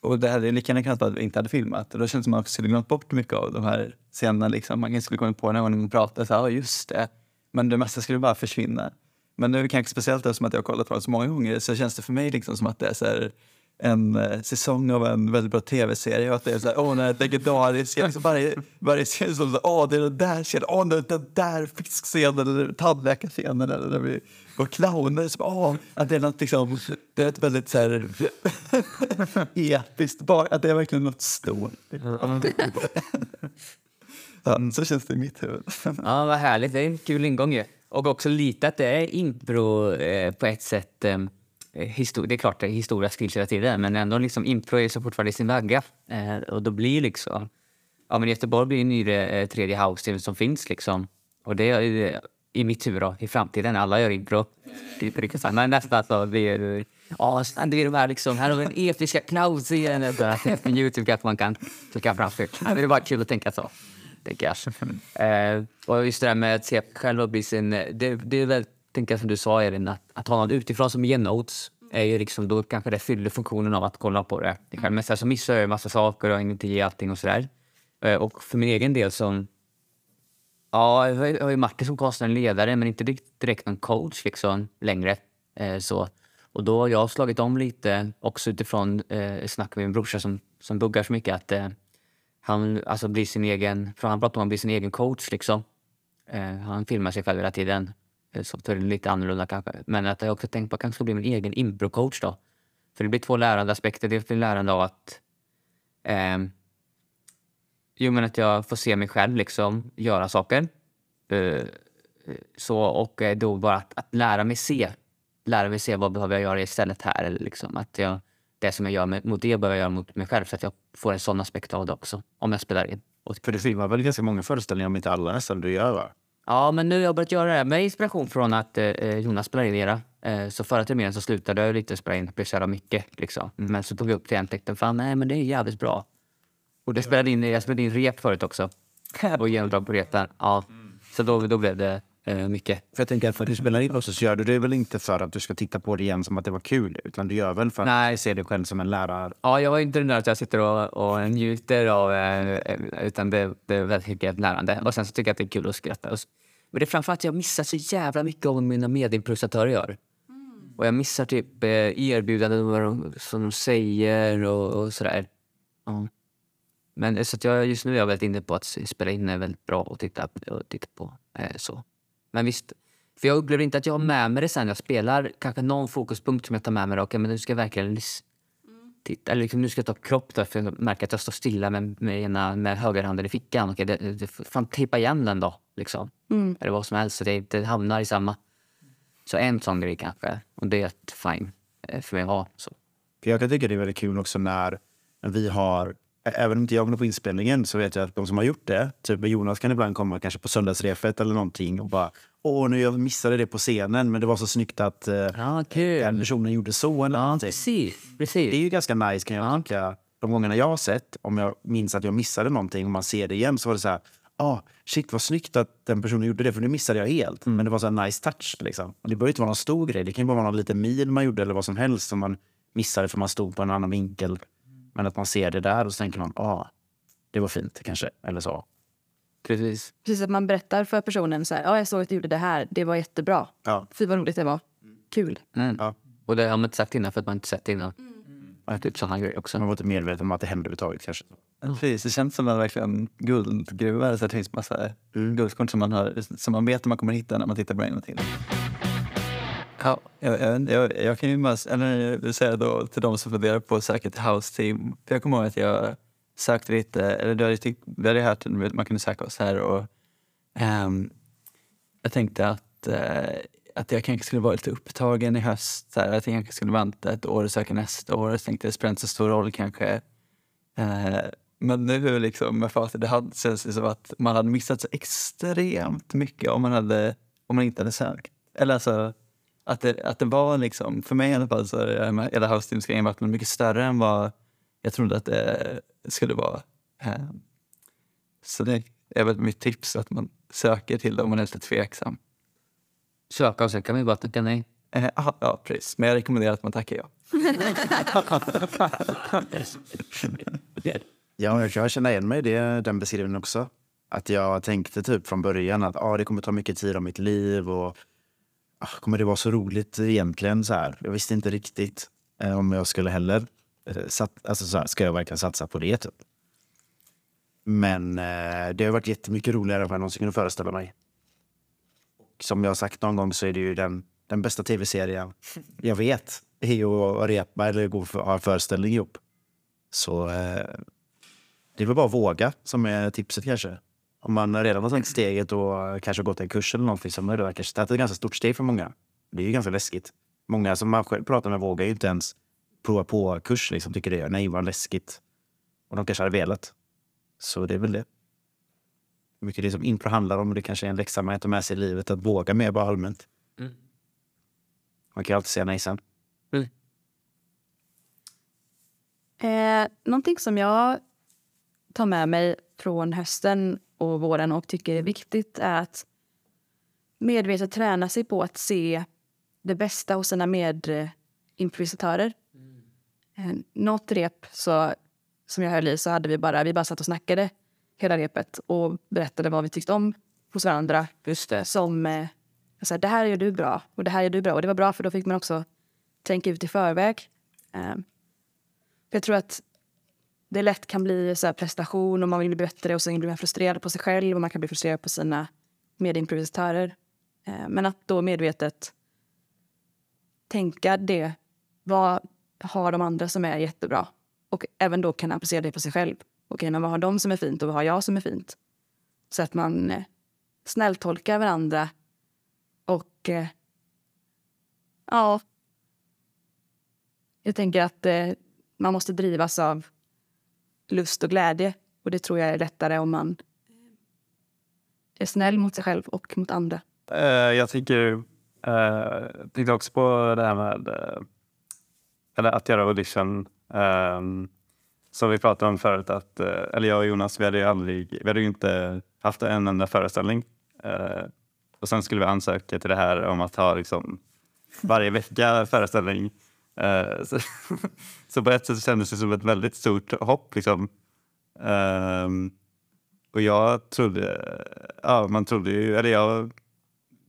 och det hade lika gärna kunnat vara att vi inte hade filmat. Och då känns det som att man skulle glömt bort mycket av de här scenerna. Liksom. Man kanske skulle kommit på när man pratade, så här, "Ja, just det. Men det mesta skulle bara försvinna. Men nu kanske speciellt eftersom att jag har kollat på det så många gånger så känns det för mig liksom som att det är så här, en eh, säsong av en väldigt bra tv-serie. Och att det är så här, den är legendarisk. Liksom varje, varje scen som så åh, det är den där scenen, åh, den, den där fiskscenen, eller tandläkarscenen, eller när vi var clowner. Så, åh, att det är något liksom, det är ett väldigt så här episkt, bara, att det är verkligen något stort. Ja, så känns det i mitt huvud. Ja, vad härligt. Det är en kul ingång ju. Och också lite att det är impro eh, på ett sätt. Eh, histor- det är klart det historia skills hela tiden, men ändå liksom impro är så fortfarande i sin vagga. Eh, och då blir liksom... Ja, men Göteborg blir ju nyre eh, tredje house som finns liksom. Och det är i mitt huvud då, i framtiden. Alla gör impro. Det riktigt sant. Men nästan så blir det... Ja, sen det är de här liksom... Här har vi den episka clownscenen. På Youtube kanske man kan klicka framför. Det är bara kul att tänka så. Tänker jag. Eh, och just det där med att se själv och bli sin... Det, det är väl, tänker jag som du sa Elin, att, att ha någon utifrån som ger notes är ju liksom, då kanske det fyller funktionen av att kolla på det. själv. Men sen så missar jag ju massa saker och hinner inte ge allting och sådär. Eh, och för min egen del som... Ja, jag har ju- jag Martin som konstnärlig ledare men inte direkt, direkt någon coach liksom längre. Eh, så. Och då har jag slagit om lite också utifrån eh, snack med min brorsa som, som buggar så mycket att eh, han alltså blir sin egen, för han pratar om att bli sin egen coach liksom. Eh, han filmar sig själv hela tiden software Så det är lite annorlunda kanske. Men att jag också tänkt på att jag kanske bli min egen improcoach då. För det blir två lärande aspekter. Dels blir lärande av att Eh, Jo, men att jag får se mig själv liksom göra saker. Eh, så, och eh, då bara att, att lära mig se. Lära mig se vad behöver jag göra istället här. Eller liksom att jag, det som jag gör med, mot det behöver jag göra mot mig själv. Så att jag får en sån aspekt av det också. Om jag spelar in. Och, För du filmar väl ganska många föreställningar, om inte alla nästan, du gör va? Ja, men nu har jag börjat göra det med inspiration från att eh, Jonas spelar in era. Eh, så förra terminen så slutade jag lite spela in. Det blev så jävla mycket. Liksom. Men så tog vi upp det igen fan, nej men det är jävligt bra. Och det spelade in, jag spelade in rep förut också. Och genomdrag på repen. Ja. Så då, då blev det eh, mycket. För jag tänker att för att du spelar in också så gör du det väl inte för att du ska titta på det igen som att det var kul, utan du gör väl för att Nej. se dig själv som en lärare. Ja, jag var inte den där att jag sitter och, och njuter av, eh, utan det, det är väldigt mycket lärande. Och sen så tycker jag att det är kul att skratta. Men det är framförallt att jag missar så jävla mycket av vad mina medimprovisatörer gör. Och jag missar typ eh, erbjudanden och vad de, som de säger och, och sådär. Ja. Men eh, så att jag, just nu är jag väldigt inne på att spela in är väldigt bra att titta, och titta på. Eh, så. Men visst, för jag upplever inte att jag har med mig det sen jag spelar. Kanske någon fokuspunkt som jag tar med mig. Okej, men nu ska jag verkligen titta. Eller liksom, nu ska jag ta kropp då, för jag märker att jag står stilla med, med, ena, med högerhanden i fickan. Okej, det, det, fan, tejpa igen den då. Liksom. Eller vad som helst, så det inte hamnar i samma. Så en sån grej kanske. Och det är fine eh, för mig att ha. Så. För jag kan tycka det är väldigt kul också när vi har, även om inte jag går på inspelningen så vet jag att de som har gjort det, typ Jonas kan ibland komma kanske på söndagsrefet eller någonting och bara åh nu jag missade det på scenen men det var så snyggt att eh, Ja, kul. den personen gjorde så eller någonting. Precis, precis. Det är ju ganska nice kan jag tycka. De gångerna jag har sett, om jag minns att jag missade någonting och man ser det igen så var det så här, ah, shit vad snyggt att den personen gjorde det för det missade jag helt. Men det var så en nice touch liksom. Och det behöver inte vara någon stor grej, det kan bara vara någon liten mil man gjorde eller vad som helst som man missade för man stod på en annan vinkel. Men att man ser det där och så tänker man, ah, det var fint kanske, eller så. precis. Precis att man berättar för personen så här, ja jag såg att du gjorde det här, det var jättebra. Ja. Fy vad roligt det var. Kul. Mm. Ja. Och det har man inte sagt innan för att man inte sett det innan. Och typ sådana grejer också. Man var inte medveten om att det hände överhuvudtaget kanske. Precis, det känns som en verkligen guldgruva. Så det finns massa guldkorn som man, har, som man vet att man kommer hitta när man tittar på en gång till. Ja, jag, jag, jag, kan ju bara eller, jag vill säga då till de som funderar på att söka till House Team. För jag kommer ihåg att jag sökte lite, eller du hade, tyckt- vi hade hört att man kunde söka oss här och um, jag tänkte att, uh, att jag kanske skulle vara lite upptagen i höst. Så här, att jag kanske skulle vänta ett år och söka nästa år. Jag tänkte det spelar inte så stor roll kanske. Uh, men nu liksom med facit i hand känns det som att man hade missat så extremt mycket om man, hade, om man inte hade sökt. Eller alltså att det, att det var liksom, för mig i alla fall så har hela House Teams-grejen varit mycket större än vad jag trodde att det skulle vara. Så det är väl mitt tips att man söker till det om man är lite tveksam. Söka och sen kan vi bara tacka nej. Eh, aha, ja, precis. Men jag rekommenderar att man tackar ja. Ja, jag kan känna igen mig i det, den beskrivningen också. Att jag tänkte typ från början att ah, det kommer ta mycket tid av mitt liv och Ah, kommer det vara så roligt egentligen? Så här. Jag visste inte riktigt eh, om jag skulle heller eh, sat, alltså, så här, ska jag verkligen satsa på det. Typ. Men eh, det har varit jättemycket roligare än vad jag någonsin kunde föreställa mig. Och som jag har sagt någon gång så är det ju den, den bästa tv-serien jag vet är ju att repa eller gå för, ha en föreställning ihop. Så eh, det är väl bara att våga som är tipset kanske. Om man redan har tagit steget och kanske gått en kurs eller någonting så är det kanske tagit ett ganska stort steg för många. Det är ju ganska läskigt. Många som man själv pratar med vågar ju inte ens prova på kurs. Liksom, tycker det är nej, vad läskigt. Och de kanske hade velat. Så det är väl det. Hur mycket det som impro handlar om. Det kanske är en läxa man tar med sig i livet. Att våga mer bara allmänt. Mm. Man kan ju alltid säga nej sen. Eh, någonting som jag tar med mig från hösten och våren och tycker är viktigt är att medvetet träna sig på att se det bästa hos sina medimprovisatörer. Eh, något rep så, som jag höll i så hade vi bara, vi bara satt och snackade hela repet och berättade vad vi tyckte om hos varandra. Just det. Som eh, så här, det här gör du bra och det här gör du bra. Och det var bra för då fick man också tänka ut i förväg. Eh, jag tror att det lätt kan bli så här prestation och man vill bli bättre och sen blir man frustrerad på sig själv och man kan bli frustrerad på sina medimprovisatörer. Eh, men att då medvetet tänka det. Vad har de andra som är jättebra? Och även då kan applicera det på sig själv. Okej, men vad har de som är fint och vad har jag som är fint? Så att man eh, snälltolkar varandra och eh, ja. Jag tänker att man måste drivas av lust och glädje. Och det tror jag är lättare om man är snäll mot sig själv och mot andra. Eh, jag tänker, uh, tänkte också på det här med eh, eller att göra audition. Um, som vi pratade om förut, att, eller jag och Jonas, vi hade ju aldrig, vi hade ju inte haft en enda föreställning. Och sen skulle vi ansöka till det här om att ha liksom varje vecka föreställning. Uh, så, så på ett sätt kändes det som ett väldigt stort hopp. Liksom. Ehm, och jag trodde, ja man trodde ju, eller jag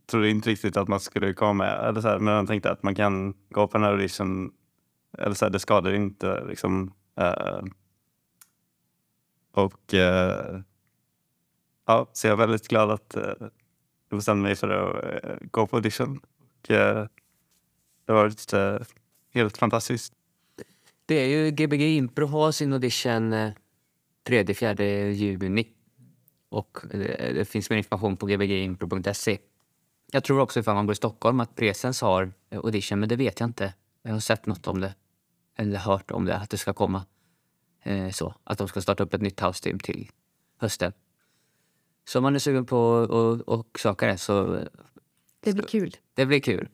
trodde inte riktigt att man skulle komma med. Eller så här, men jag tänkte att man kan gå på en audition, eller så här, det skadar inte. Liksom. Uh, och uh, ja, så jag är väldigt glad att uh, jag bestämde mig för att gå på audition. Och, det har varit helt fantastiskt. Det är ju Gbg Impro har sin audition eh, 3-4 juni. Och eh, det finns mer information på gbgimpro.se. Jag tror också ifall man bor i Stockholm att Presens har eh, audition, men det vet jag inte. Jag har sett något om det. Eller hört om det, att det ska komma. Eh, så, att de ska starta upp ett nytt house team till hösten. Så om man är sugen på att och söka det så eh, Det blir kul. det blir kul.